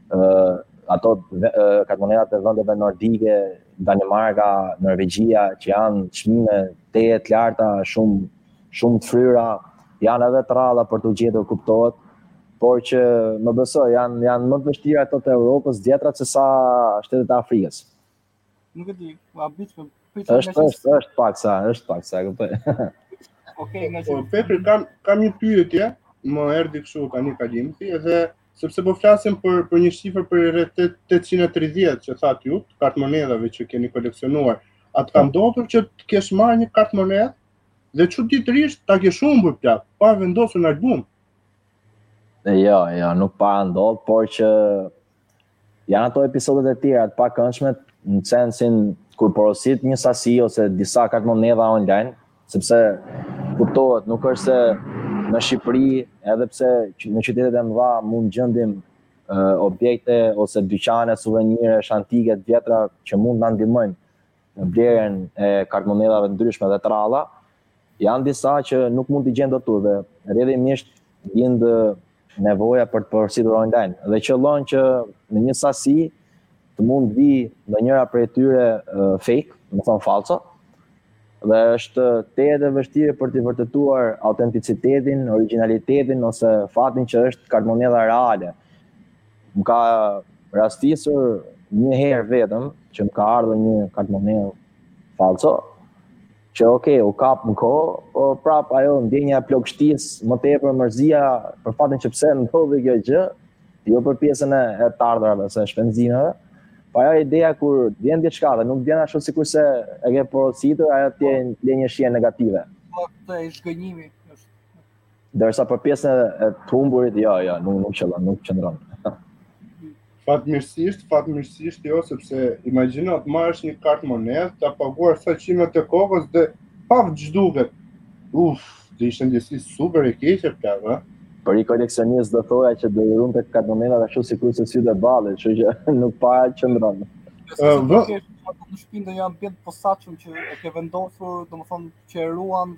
ato kartmonedhat e vendeve nordike, Danimarka, Norvegjia, që janë çmime tejet të larta, shumë shumë të fryra, janë edhe të rralla për t'u gjetur kuptohet, por që më besoj janë janë më të vështira ato të Evropës, të vjetrat se sa shtetet e Afrikës. Nuk e di, u abit për pritë është, është, është, është pak sa, është pak sa, këtë për. Ok, nga që... Petri, kam, kam një pyetje, më erdi kështu tani kalimthi, edhe sepse po flasim për, për një shifër për rreth 830 që thatë ju, kartëmonedhave që keni koleksionuar. A të ka ndodhur që të kesh marrë një kartëmonedhë dhe çuditërisht ta kesh humbur, plak, pa vendosur në album? Jo, jo, nuk më ka ndodhur, por që Janë ato episodet e tjera të pakëndshme në sensin kur porosit një sasi ose disa kartmonedha online, sepse kuptohet, nuk është se në Shqipëri, edhe pse në qytetet e mëdha mund gjenim uh, objekte ose dyqane, suvenire, antike, të vjetra që mund të ndihmojnë. në blerjen e kartmonedhave të ndryshme dhe të rralla, janë disa që nuk mund t'i gjejmë dot dhe rrjedhimisht lind nevoja për t'i porositur online dhe qëllon që në një sasi të mund vijë ndonjëra prej tyre fake, domethënë falso, dhe është dhe e vështirë për të vërtetuar autenticitetin, origjinalitetin ose faktin që është kartmonedha reale. Më ka rastisur një herë vetëm që më ka ardhur një kartmonedhë falso, që ok, u kap në kohë, po prap ajo ndjenja e plogështisë, më tepër mërzia për faktin që pse ndodhi kjo gjë, jo për pjesën e, e të ardhurave ose shpenzimeve. Po ajo ideja kur vjen diçka dhe nuk vjen ashtu sikurse e ke porositur, ajo të lë një shije negative. Po këtë e zhgënjimi Ndërsa për pjesën e të humburit, jo, jo, nuk nuk qëllon, nuk qëndron. Fatmirësisht, fatmirësisht jo, sepse imagjino të marrësh një kartmonedhë, ta paguash sa qimet e kokës dhe prapë zhduket. Uf, do ishte ndjesi super e keqe për ta, Për një koleksionist do thoja që ku i ruan ti kartmonedhat dhe shu si kërë se si dhe bale, që që nuk pa e që ndronë. Në shpi ndonjë vend të posaçëm që e ke vendosur, domethënë që e ruan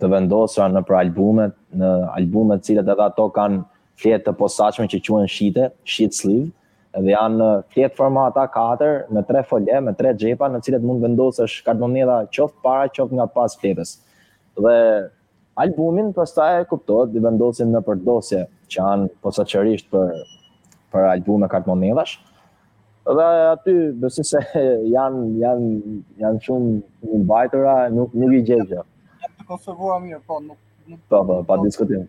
të vendosura nëpër albumet, në albumet të cilat edhe ato kanë fletë të posaçme që quhen sheet, sheet sleeve, dhe janë fletë format A4 me 3 fole, me 3 xhepa në të cilët mund të vendosësh kartmonedha qoftë para, qoftë nga pas fletës. Dhe albumin pastaj kuptohet i vendosim nëpër dosje që janë posaçërisht për për albume kartmonedhash Dhe aty besoj se janë janë janë shumë të mbajtura, nuk nuk i gjen gjë. Të konservuara mirë, po nuk nuk po po pa diskutim.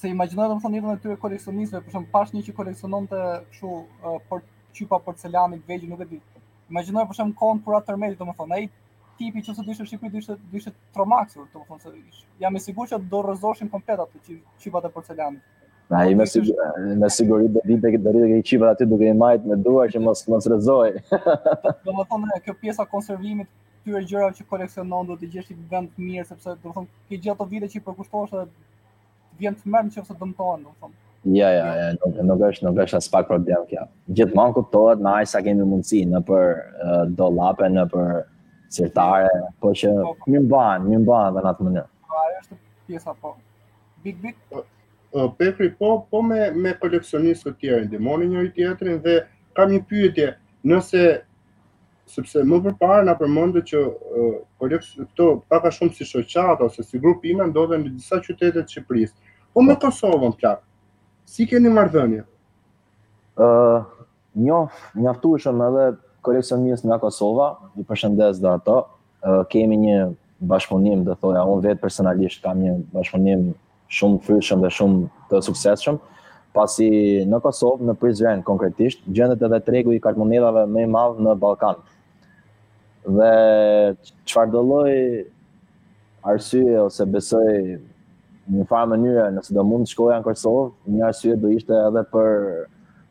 Se imagjinoj domethënë një vend të koleksionistëve, për shembull, pashë një që koleksiononte kështu për qypa porcelani të vegjël, nuk e di. Imagjinoj për shembull kohën kur ra tërmeti domethënë ai tipi që po të ishte në Shqipëri do ishte tromaksur, domethënë se jam i sigurt që do rrëzoheshin komplet ato qypat e porcelanit. Na i me siguri, me siguri do ishte do rrinte te qypat aty duke i majtë me duar që mos mos rrëzohen. domethënë kjo pjesa konservimit të këtyre gjërave që koleksionon do të gjesh një vend të mirë sepse domethënë ke gjithë ato vite që i përkushtohesh dhe vjen tërmeti ose dëmtohen, domethënë. Jo, jo, jo, nuk, nuk është, nuk është aspak problem kjo. Gjithmonë kuptohet me aq sa kemi mundësi nëpër uh, dollape, nëpër sirtare, po që po, po. i mban, i mban në atë mënyrë. Po, ajo është pjesa po. Big Big Pekri po po me me koleksionistë të tjerë ndihmoni njëri tjetrin dhe kam një pyetje nëse sepse më përpara na përmende që uh, koleks këto pak a shumë si shoqata ose si grupime ndodhen në disa qytete të Shqipërisë. Po me Kosovën plak, Si keni marrëdhënie? Ëh, uh, Njoh mjaftueshëm edhe koleksionistë nga Kosova, i përshëndes dhe ato. Kemi një bashkëpunim, do thoja, unë vetë personalisht kam një bashkëpunim shumë të frytshëm dhe shumë të suksesshëm, pasi në Kosovë, në Prizren konkretisht, gjendet edhe tregu i kartmonedhave më i madh në Ballkan. Dhe çfarëdolloj arsye ose besoj në një farë mënyre nëse do mund të shkoja në Kosovë, një arsye do ishte edhe për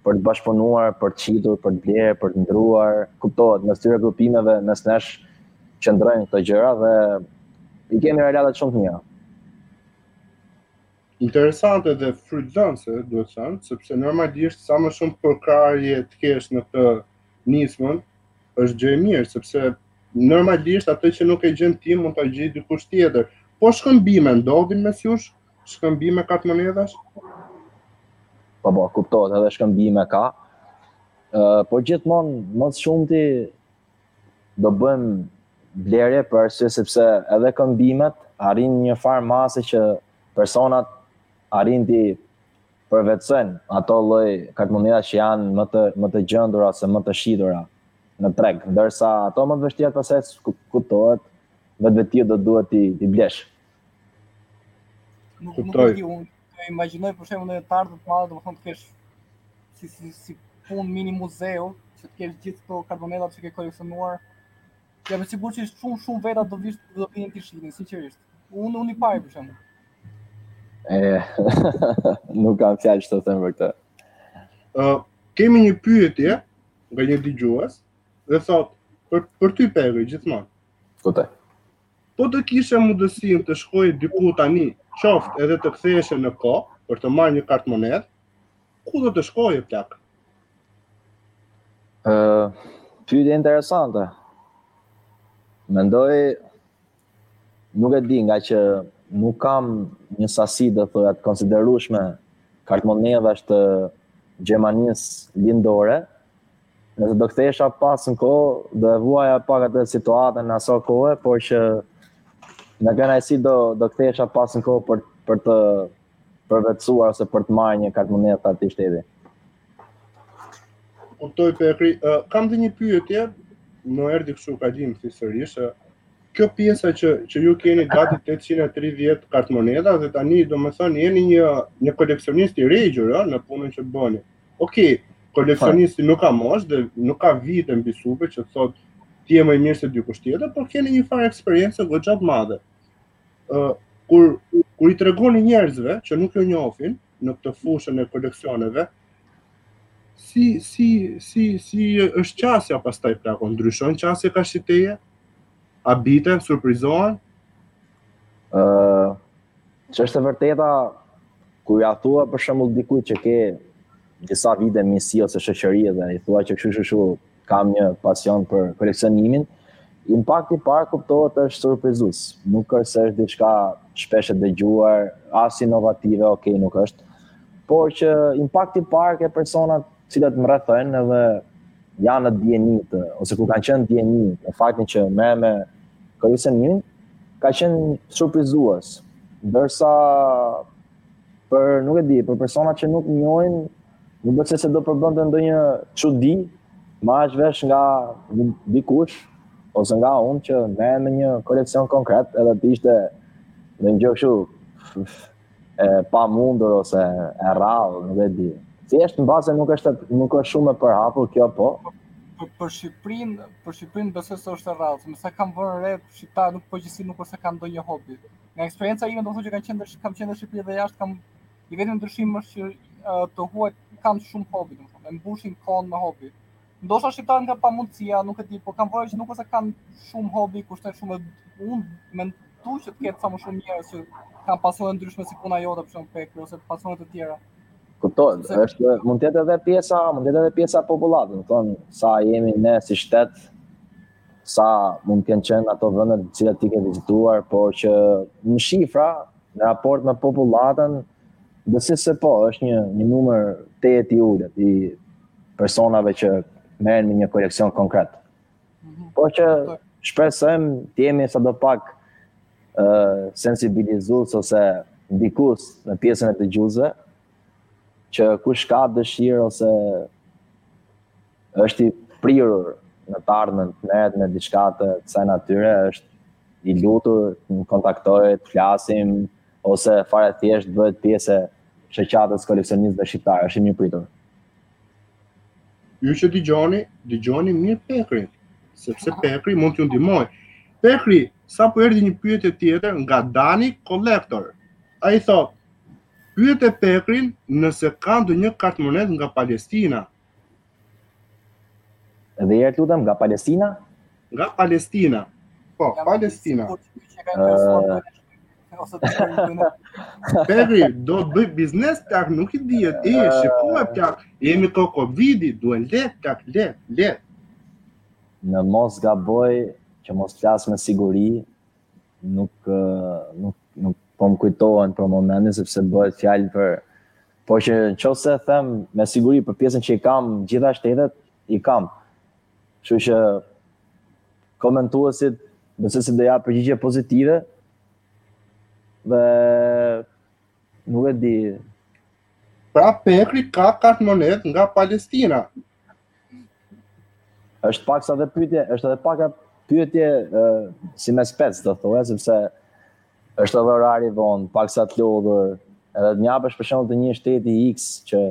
për të bashkëpunuar, për të shitur, për të blerë, për të ndruar, kuptohet, mes këtyre grupimeve, mes nesh, qëndrojnë këto gjëra dhe i kemi relatat shumë të mira. Interesante dhe frytdhënëse, duhet thënë, sepse normalisht sa më shumë përkrahje të kesh në të nismën, është gjë e mirë sepse normalisht atë që nuk e gjen ti mund ta gjejë dikush tjetër. Po shkëmbime ndodhin mes jush? Shkëmbime kartmonedhash? Po po, kuptohet edhe shkëmbime ka. Ë, uh, po gjithmonë më së shumti do bëjmë blerje për arsye sepse edhe këmbimet arrin një farë mase që personat arrijnë t'i përvetësojnë ato lloj kartmonedhash që janë më të më të gjendura ose më të shitura në treg, ndërsa ato më të vështirat pastaj kuptohet, vetë vetë do duhet t'i t'i blesh. Nuk nuk e di unë, e imagjinoj për shembull në terma të mëdha, domethënë të kesh si si si punë mini muzeu, që të kesh gjithë këto kartmonedha që ke koleksionuar. Ja me siguri që shumë shumë veta do vish do vinin t'i shihnin, sinqerisht. Unë unë i pari për shembull. nuk kam fjalë ç'të them për këtë. Ë, uh, kemi një pyetje nga një dëgjues dhe thotë për për ty Pegë gjithmonë. Po te. Po të kishe mundësinë të shkoje diku tani, qoftë edhe të ktheheshe në kohë për të marrë një kartmonedhë, ku do të shkoje plak? Ë, uh, pyetje interesante. Mendoj Nuk e di ngaqë nuk kam një sasi do thoja të konsiderueshme kartmonedash të Gjermanisë Lindore. Nëse do kthehesha pas në kohë, do e vuaja pak atë situatën në aso kohë, por që me kënaqësi do do kthehesha pas në kohë për për të përvetësuar ose për të marrë një kartmonedë të atij shteti. Kuptoj Bekri, uh, kam dhe një pyetje, më erdhi kështu kalimthi sërish, uh, kjo pjesa që që ju keni gati 830 kartëmonedha dhe tani domethënë jeni një një koleksionist i regjur në punën që bëni. Okej, okay, koleksionisti nuk ka moshë dhe nuk ka vite mbi supe që të thotë ti je më i mirë se dikush tjetër, por keni një farë eksperiencë goxha të madhe. ë uh, kur kur i tregoni njerëzve që nuk e njohin këtë fushën e koleksioneve, si si si si është qasja pastaj plako ndryshon qasja karshi teje? Habiten, surprizohen? ë uh, ç'është e vërteta kur ia thua për shembull dikujt që ke disa vite miqësi ose shoqëri dhe i thua që kështu kështu kam një pasion për koleksionimin. Impakti i parë kuptohet është surprizues. Nuk është se është diçka shpesh e dëgjuar, as inovative, ok, nuk është. Por që impakti i parë ke personat të cilët më rrethojnë dhe janë në dijeni ose kur kanë qenë dijeni në faktin që merrem me koleksionimin ka qenë surprizues. Ndërsa për nuk e di, për personat që nuk më njohin Nuk besoj se do përbënte ndonjë çudi, marrë vesh nga dikush ose nga unë që merrem me një koleksion konkret edhe të ishte ndonjë gjë kështu e pamundur ose e rrallë, nuk e di. Thjesht në bazë nuk është nuk është shumë e përhapur kjo po. Për, për Shqipërinë, për Shqipërinë besoj se është e rrallë, me sa kam vënë re shqiptarët nuk po gjithsesi nuk është se kanë ndonjë hobi. Nga eksperienca ime domethënë që kam qenë kam qenë në Shqipëri dhe jashtë kam I vetmi ndryshim është që uh, të huajt kanë shumë hobi, domethënë, e mbushin kohën me hobi. Ndoshta shqiptarët nga pamundësia, nuk e di, por kam vënë re që nuk është se kanë shumë hobi, kështu që shumë unë mendoj që të ketë sa më shumë njerëz që kanë pasione të ndryshme si puna jote për shembull Bekri ose pasione të tjera. Kuptohet, është mund të jetë edhe pjesa, mund të jetë edhe pjesa e popullatës, domethënë, sa jemi ne si shtet, sa mund të kenë qenë ato vende të cilat ti ke vizituar, por që në shifra në raport me popullatën, besoj se po, është një, një numër tejet i ulët i personave që merren me një koleksion konkret. Mhm. Po që shpresojmë të jemi sadopak uh, sensibilizues ose ndikues në pjesën e dëgjuesve, që kush ka dëshirë ose Është i prirur në të ardhmen të merret me diçka të kësaj natyre, është i lutur të më kontaktojë, të flasim ose fare thjesht të bëhet pjesë e shoqatës së koleksionistëve shqiptarë, është i mirëpritur. Ju që dëgjoni, dëgjoni mirë Pekrin, sepse Pekri mund t'ju ndihmojë. Pekri, sapo erdhi një pyetje tjetër nga Dani Collector. Ai thotë, pyete Pekrin nëse ka ndonjë kartmonedhë nga Palestina, Edhe një herë të lutem, nga Palestina? Nga Palestina. Po, Palestina. Pekri, do të bëjë biznes plak, nuk e di ti, shiko plak, jemi te Covidi, duhen lekë plak, lekë, lekë. Në mos gaboj që mos flas me siguri, nuk nuk nuk po më kujtohen për momentin sepse bëhet fjalë për Po që në qoftë se them me siguri për pjesën që i kam gjitha shtetet, i kam. Kështu që komentuesit nuk e di si t'ia jap përgjigje pozitive dhe nuk e di. Pra Pekri ka kartëmonedhë nga Palestina. është paksa dhe pyetje, është edhe pak a pyetje si me spec, do thoja, sepse Është edhe orari i vonë, paksa të lodhur, edhe të më japësh për shembull të një shteti X që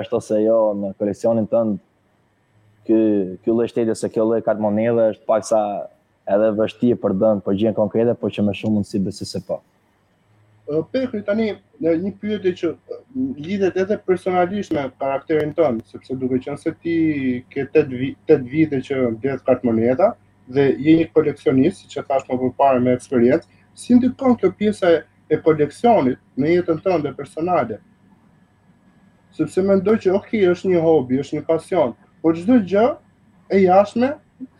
është ose jo në koleksionin tënd. Ky ky lloj shteti ose kjo lloj kartëmonedhe është paksa edhe e vështirë për të dhënë përgjigjen konkrete, por që me shumë mundësi besoj se po. Pekri tani një pyetje që lidhet edhe personalisht me karakterin tënd, sepse duke qenë se ti ke 8 vite që mbledh kartëmonedha, dhe je një koleksionist, siç e thashë më përpara me eksperiencë, si ndikon kjo pjesa e koleksionit në jetën tënde personale? Sepse mendoj që ok, është një hobi, është një pasion, por çdo gjë e jashtme,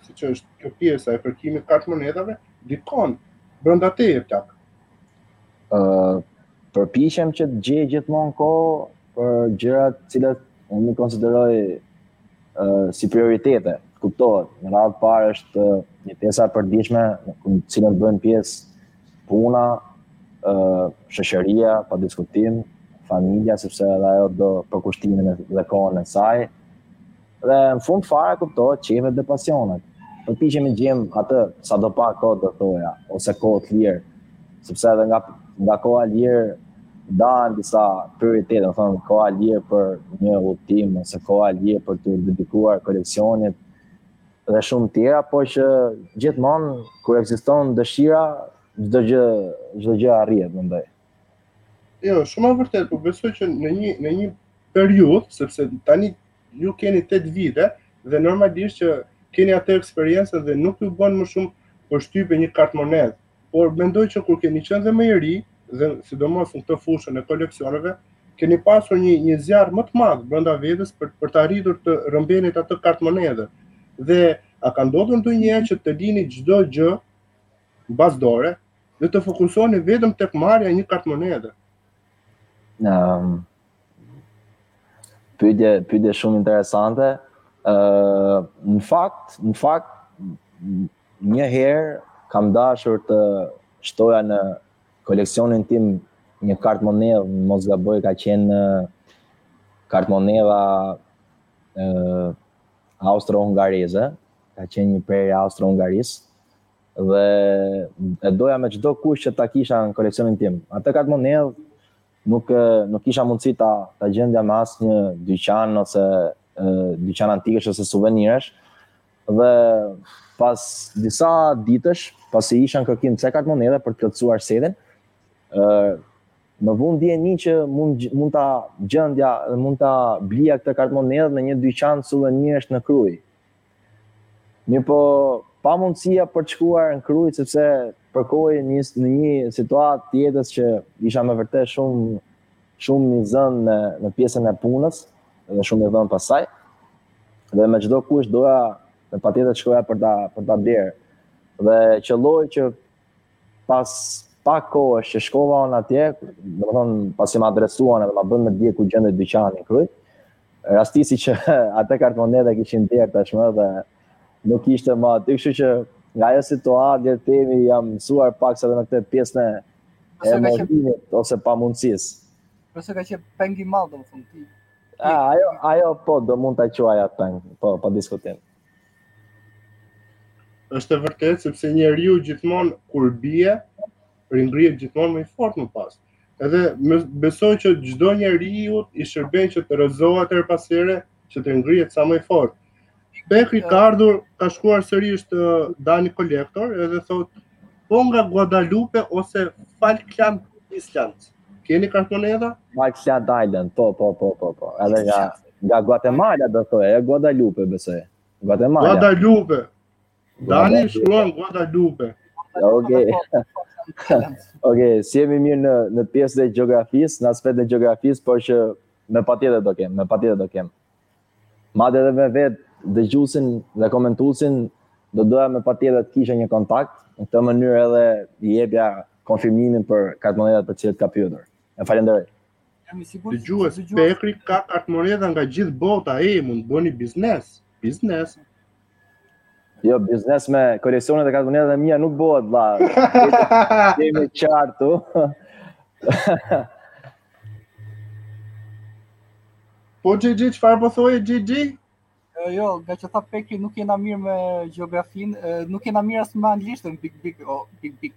siç është kjo pjesa e kërkimit të kartëmonedhave, ndikon brenda teje plak. Ëh, uh, Përpiqem që të gjej gjithmonë kohë për gjërat të cilat unë i konsideroj uh, si prioritete, kuptohet. Në radhë të parë është uh, pjesa e përditshme në të cilën bëjnë pjesë puna, uh, shoqëria, pa diskutim, familja sepse edhe ajo do përkushtimin dhe kohën e saj. Dhe në fund fare kuptohet qejfet dhe pasionet. Përpiqem të gjej atë sadopak kohë do thoja, ose kohë të lirë, sepse edhe nga, nga koha e lirë ndahen disa prioritete, domethënë koha e lirë për një udhëtim ose koha e lirë për t'ia dedikuar koleksionit dhe shumë të tjera, por që gjithmonë kur ekziston dëshira, çdo gjë çdo gjë arrihet, mendoj. Jo, shumë e vërtetë, po besoj që në një në një periudhë, sepse tani Ju keni 8 vite dhe normalisht që keni atë eksperiencë dhe nuk ju bën më shumë përshtypje një kartëmonedhë, por mendoj që kur keni qenë dhe më i ri dhe sidomos në këtë fushën e koleksioneve, keni pasur një një zjarr më të madh brenda vetes për për të arritur të rrëmbenit atë kartëmonedhë. Dhe a ka ndodhur ndonjëherë që të lini çdo gjë mbas dore dhe të fokusoheni vetëm tek marrja e një kartëmonedhe? Ëm, um, Pyetje, pyetje shumë interesante. Ë uh, në fakt, në fakt një herë kam dashur të shtoja në koleksionin tim një kartëmonedhë, mos gaboj ka qenë kartëmonedha ë uh, austro-hungareze, ka qenë një prej Austro-Hungarisë dhe e doja me çdo kusht që ta kisha në koleksionin tim. Atë kartëmonedhë Nuk nuk kisha mundësi ta ta gjendja në asnjë dyqan ose dyqan antikash ose suveniresh. Dhe pas disa ditësh, pasi isha në kërkim të asaj kartëmonedhe për të plotësuar setin, ë më vunë në dijeni që mund mund ta gjendja dhe mund ta blija këtë kartëmonedhë në një dyqan suveniresh në Krujë. Mirëpo, pamundësia për të shkuar në Krujë, sepse përkoi një, në një situatë të jetës që isha me vërtetë shumë shumë i zënë me, me pjesën e punës dhe shumë i dhënë pas saj dhe me çdo kusht doja dhe patjetër të shkoja për ta, për ta blerë dhe qëlloi që Pas pak kohësh që shkova unë atje, domethënë pasi më adresuan edhe më bënë me dije ku gjendej dyqani në Krujë. Rastisi që atë kartëmonedhë e kishin blerë tashmë dhe nuk ishte më aty, kështu që nga ajo situatë le të themi jam mësuar paksa edhe në këtë pjesën e emocionit ose pamundësisë. Pra ka qenë peng i madh domethënë për ty? A, ajo ajo po do mund ta quaj atë peng, po pa diskutim. Është e vërtetë sepse njeriu gjithmonë kur bie, ringrihet gjithmonë më i fortë më pas. Edhe besoj që çdo njeriu i shërben që të rrezohet herë pas here, që të ngrihet sa më i fortë. Pekri ka ardhur, ka shkuar sërish te Dani Kolektor edhe thotë po nga Guadalupe ose Falkland Island. Keni kartëmonedha? Falkland Island, po, po, po, po, po. Edhe nga, nga Guatemala, do të thoja, Guadalupe, besoj. Guatemala. Guadalupe. Dani shkruan Guadalupe. Ok. ok, s'jemi mirë në, në pjesën e gjeografisë, në aspektin e gjeografisë, por që me patjetër do kem, me patjetër do kem. Madje edhe me vetë dëgjuesin dhe komentuesin do doja me patjetër të kisha një kontakt, në këtë mënyrë edhe i jepja konfirmimin për kartmonedhat për të cilët ka pyetur. E falenderoj. Jam i sigurt, dëgjues, Pekri ka kartmonedha nga gjithë bota, e mund të bëni biznes, biznes. Jo, biznes me koleksionet e kartmonedhat e mia nuk bëhet, vlla. Jemi qartë. Po Xhixhi, çfarë po thoje Xhixhi? Jo, ngaqë tha Pekri nuk jena mirë me gjeografinë, nuk jena mirë as me anglishten, big big, oh, big big.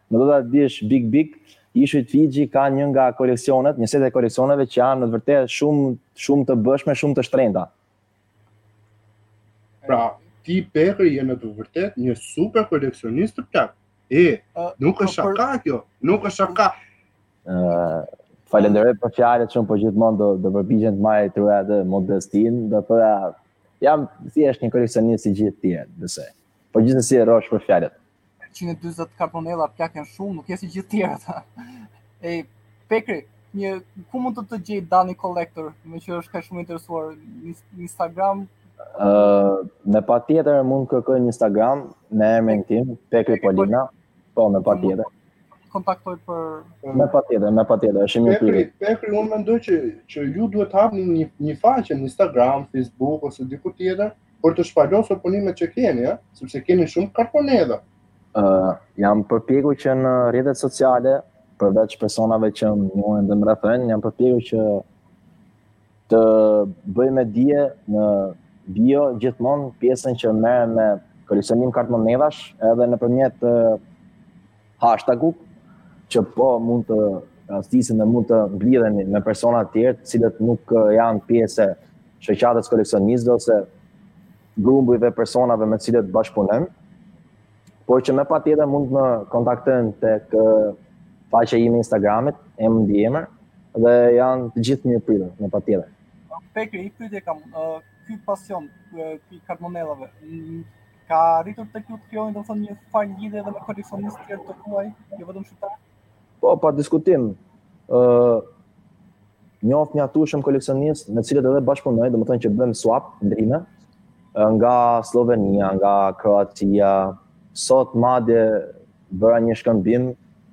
Po do ta dish Big Big, Ishujt Fixhi ka një nga koleksionet, një set e koleksioneve që janë në të vërtetë shumë shumë të bëshme, shumë të shtrenjta. Pra, ti Pekri je në të vërtetë një super koleksionist o plak. E, nuk është shaka kjo, nuk është shaka. Ëh, falenderoj për fjalët shumë, po gjithmonë do do përpiqem të mbaj atë modestinë, do thoja jam thjesht një koleksionist si gjithë të tjerët, besoj. Po gjithsesi rrofsh për fjalët. 140 kartmonedha plak janë shumë, nuk je si gjithë të tjerët. E, Pekri, një, ku mund të të gjej Dani Collector, meqenëse ka shumë të interesuar, Instagram? Uh, me patjetër mund të kërkojë në Instagram me emrin tim, Pekri Polina, po me patjetër. Kontaktojë për... Me patjetër, me patjetër, është i mirëpritur. Pekri, Pekri, unë mendoj që, që ju duhet të hapni një, një faqe në Instagram, Facebook, ose diku tjetër, uh, për të shpalosur punimet që keni, ja? sepse keni shumë kartmonedha. Uh, jam përpjekur që në rrjetet sociale, përveç personave që më njohin dhe më rrethojnë, jam përpjekur që të bëj me dije në bio gjithmonë pjesën që merrem me koleksionim kartmonedhash edhe nëpërmjet uh, hashtagut që po mund të rastisin dhe mund të mblidheni me persona të tjerë, të cilët nuk janë pjesë e shoqatës së koleksionistëve ose grumbujve të personave me të cilët bashkëpunojmë. Por që me patjetër mund të më kontaktojnë tek faqja ime e Instagramit, emër mbiemër dhe janë të gjithë të mirëpritur, me patjetër. Pekri, një pyetje kam, ky pasion i kartmonedhave, Ka arritur tek ju të krijojë domethënë një farë lidhje edhe me koleksionistë të tjerë të huaj, jo vetëm shqiptarë? Po, pa diskutim. ë uh, njoh mjaftueshëm koleksionistë me të cilët edhe bashkëpunoj, domethënë që bëjmë swap, ndërrime, nga Sllovenia, nga Kroacia, sot madje bëra një shkëmbim,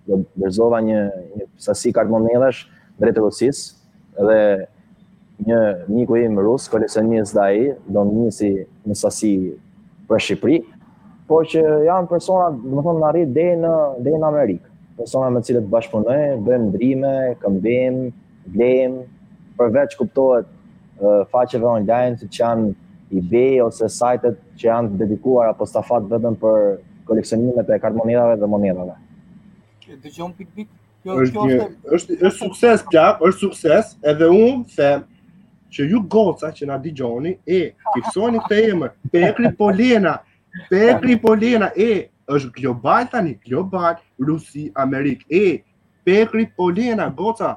dhe dorëzova një, një sasi kartmonedhash drejt Rusisë, Dhe një miku im rus, koleksionist dhe ai, donte në sasi, në sasi për Shqipëri, po që janë persona, domethënë, arrin deri në, deri në Amerikë. Persona me të cilët bashkëpunoj, bëjmë ndërrime, këmbim, blejmë, përveç kuptohet faqeve online siç janë eBay ose sajtet që janë të dedikuar apostafat vetëm për koleksionimet e kartëmonedave dhe monedave. Dëgjon Big Big? Kjo është një është është sukses plak, është sukses edhe unë them që ju goca që na dëgjoni e fiksoni këtë emër, Pekri Polena, Pekri Polena e është global tani, global Rusi Amerikë e Pekri Polena goca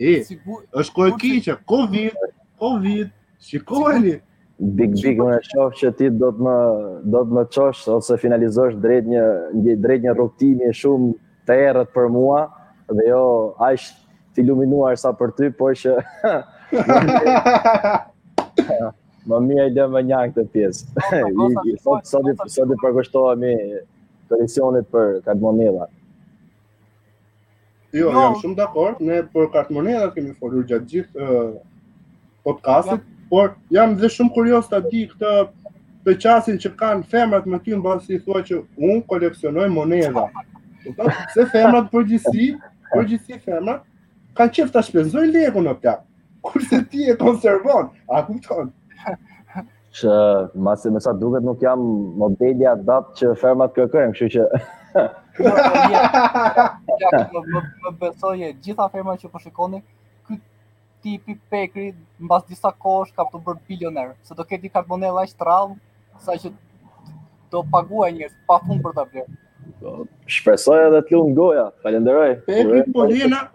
e është kokë kiçe, Covid, Covid, shikojeni. Big Big unë shoh që ti do të më do të më çosh ose finalizosh drejt një drejt një rrugëtimi shumë Të errët për mua dhe jo aq të iluminuar sa për ty, por që më mirë le mënjanë këtë pjesë. Sot sot sot sot t'i përkushtohemi pasionit për kartëmonedha. Jo, jo, jam shumë dakord, ne për kartëmonedha kemi folur gjatë gjithë podcastit, por jam dhe shumë kurios të di këtë qasjen që kanë femrat me ty mbasi u thua që unë koleksionoj monedha. Se femrat përgjithësi, përgjithësi femrat, kanë qejf të shpenzojnë lekun plak. Kurse ti e konservon, a kupton? Në masë me sa duket nuk jam modeli adapt që femrat kërkojnë, kështu që... Më besoni, gjithë femrat që po shikoni, po Tipi Pekri mbas disa kohësh ka për t'u bërë bilioner, se do ketë një kartëmonedhë aq të rrallë sa që do paguajnë njerëz pa fund për ta blerë. Po, shpresoj edhe të lumtë goja. Falenderoj. Pekri Polena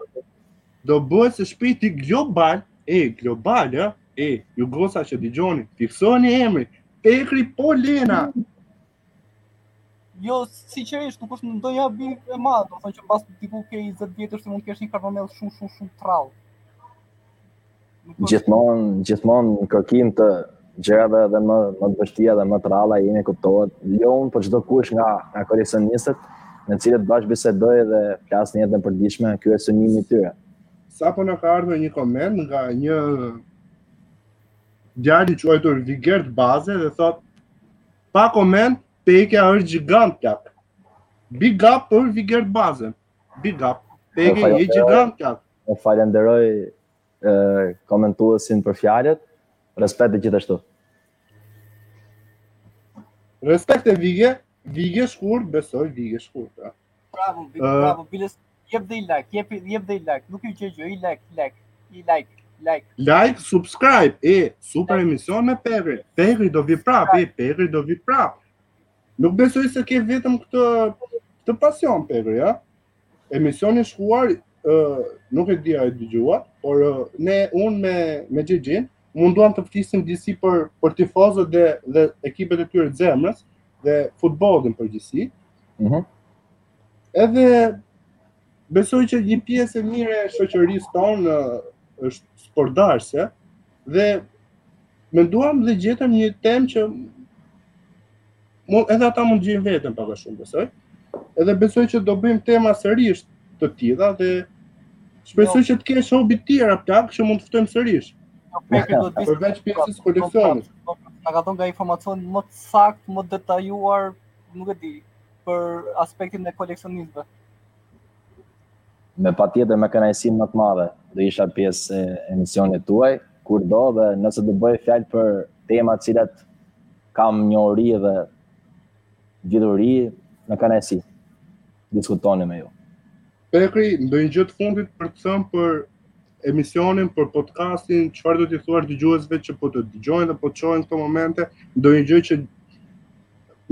do bëhet së shpejti global, e global, e, e ju goca që dëgjoni, fiksoni emrin Pekri Polena. Jo, sinqerisht, nuk është ndonjë habi e madhe, domethënë që mbas diku te 20 vjetësh ti mund të kesh një kartëmonedhë shumë shumë shumë të rrallë. Gjithmonë, gjithmonë në kërkim të gjërave edhe më më të vështira dhe më të rralla jeni kuptohet. Dhe për çdokush nga nga koleksionistët me të cilët bashkëbisedoj dhe flas në jetën e përditshme, ky është synimi i tyre. Sapo na ka ardhur një koment nga një djalë i quajtur Vigert Baze dhe thotë Pa koment, Pekja është gjigant plak. Big up për Vigert Bazen. Big up. Pekja je gjigant plak. E falenderoj komentuesin për fjalët. Respekt gjithashtu. Respekt e Vige, Vige shkurt, besoj Vige shkurt. Bravo, Big, uh, bravo, Biles. Jep dhe i like, jep, jep dhe i like. Nuk ju heq gjë, i like, like, i like. Like. like, subscribe, e, super like. emision me Pekri. Pekri do vi prap, e, Pekri do vi prap. Nuk besoj se ke vetëm këtë, këtë pasion, Pekri, a? Emisionin e shkuar, uh, nuk e di a e dëgjuat, por uh, ne, unë me, me Xhixhin, u munduam të flisim disi për, për tifozët dhe, dhe ekipet e tyre të zemrës, dhe futbollin në përgjithësi, Uh mhm. -huh. Edhe besoj që një pjesë e mirë e shoqërisë tonë është sportdashëse dhe menduam dhe gjetëm një temë që edhe ata mund të gjejnë veten pak a shumë besoj. Edhe besoj që do bëjmë tema sërish të tilla dhe shpresoj jo. që të kesh hobi të tjera plak që mund të të ftojmë sërish. Përveç pjesës së koleksionit. Na ka dhënë nga informacion më të saktë, më të detajuar nuk e di, për aspektin e koleksionistëve. Me patjetër me kënaqësi më të madhe, do isha pjesë e emisionit tuaj, kurdo dhe nëse do bëhej fjalë për tema të cilat kam njohuri dhe dituri, me kënaqësi, diskutoj me ju. Pekri, ndonjë gjë të fundit për të thënë për emisionin, për podcastin, çfarë do t'i thuash dëgjuesve që po të dëgjojnë dhe po të shohin këto momente, ndonjë gjë që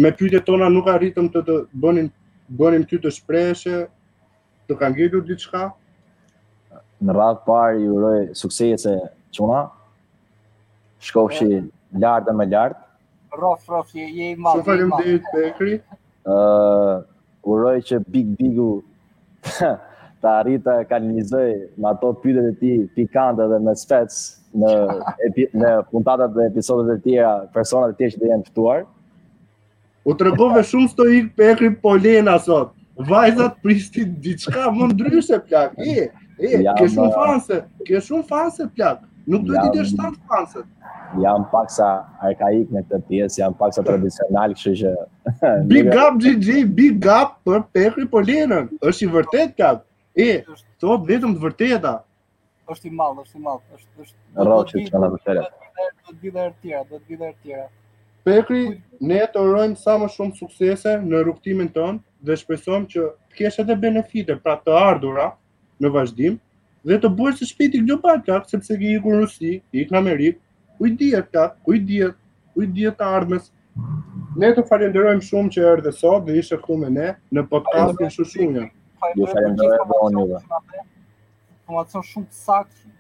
me pyetjet tona nuk arritëm të të bënim bënim ty të shpreheshe, të ka ngelur diçka? Në radhë të parë ju uroj suksese çuna. Shkofshi lart dhe më lart. Rrofsh, rrofsh, je, je i madh. Shumë faleminderit, Pekri. Uh, uroj që Big Bigu të arrijë ta kanalizojë me ato pyetjet e tij pikante dhe me spec në, epi, në puntatat dhe episodet e tjera, personat e tjerë që të jenë ftuar. U tregove shumë stoik Pekri Polena sot. Vajzat prisnin diçka më ndryshe plak. E, e, ja, ke shumë fanse, ke shumë fanse plak. Nuk duhet t'i zhgënjesh fanset. Jam pak sa arkaik në këtë pjesë, jam pak sa tradicional, kështu që Big up GG, big up për Pekri Polenën. Është i vërtetë plak. E, thotë vetëm të vërteta. është i madh, është i madh, është është. Rrofshi çuna na bëfere. Do të vijë herë tjera, do të vijë herë tjera. Pekri, ne të urojmë sa më shumë suksese në rrugëtimin tënd dhe shpresojmë që të kesh edhe benefite pra të ardhura në vazhdim dhe të bëhesh së shpejti global plak sepse ke ikur në Rusi, ke ikur në Amerikë, ku i dihet plak, ku i dihet, ku i dihet të ardhmes. Ne të falenderojmë shumë që erdhe sot dhe ishe këtu me ne në podcastin Shushunja. Ju falenderoj Informacion shumë të saktë.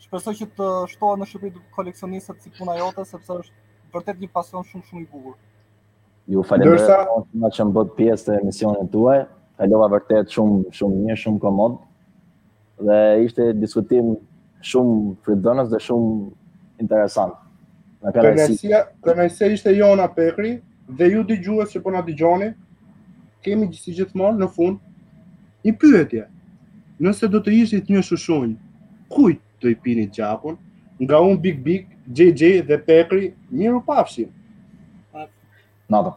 Shpresoj që të shtohet në Shqipëri koleksionistët si puna jote, sepse është vërtet një pasion shumë shumë i bukur. Ju falenderoj Dërsa... shumë që më bëtë pjesë të emisionit tuaj. Kalova vërtet shumë shumë mirë, shumë komod. Dhe ishte diskutim shumë frytëdhënës dhe shumë interesant. Kënaqësia, kënaqësia ishte jona Pekri dhe ju dëgjues që po na dëgjoni. Kemi si gjithmonë në fund Një pyetje, nëse do të ishit një shushunjë, kujt do i pinit gjakun? Nga unë Big Big, JJ dhe Pekri, mirupafshim! Nato.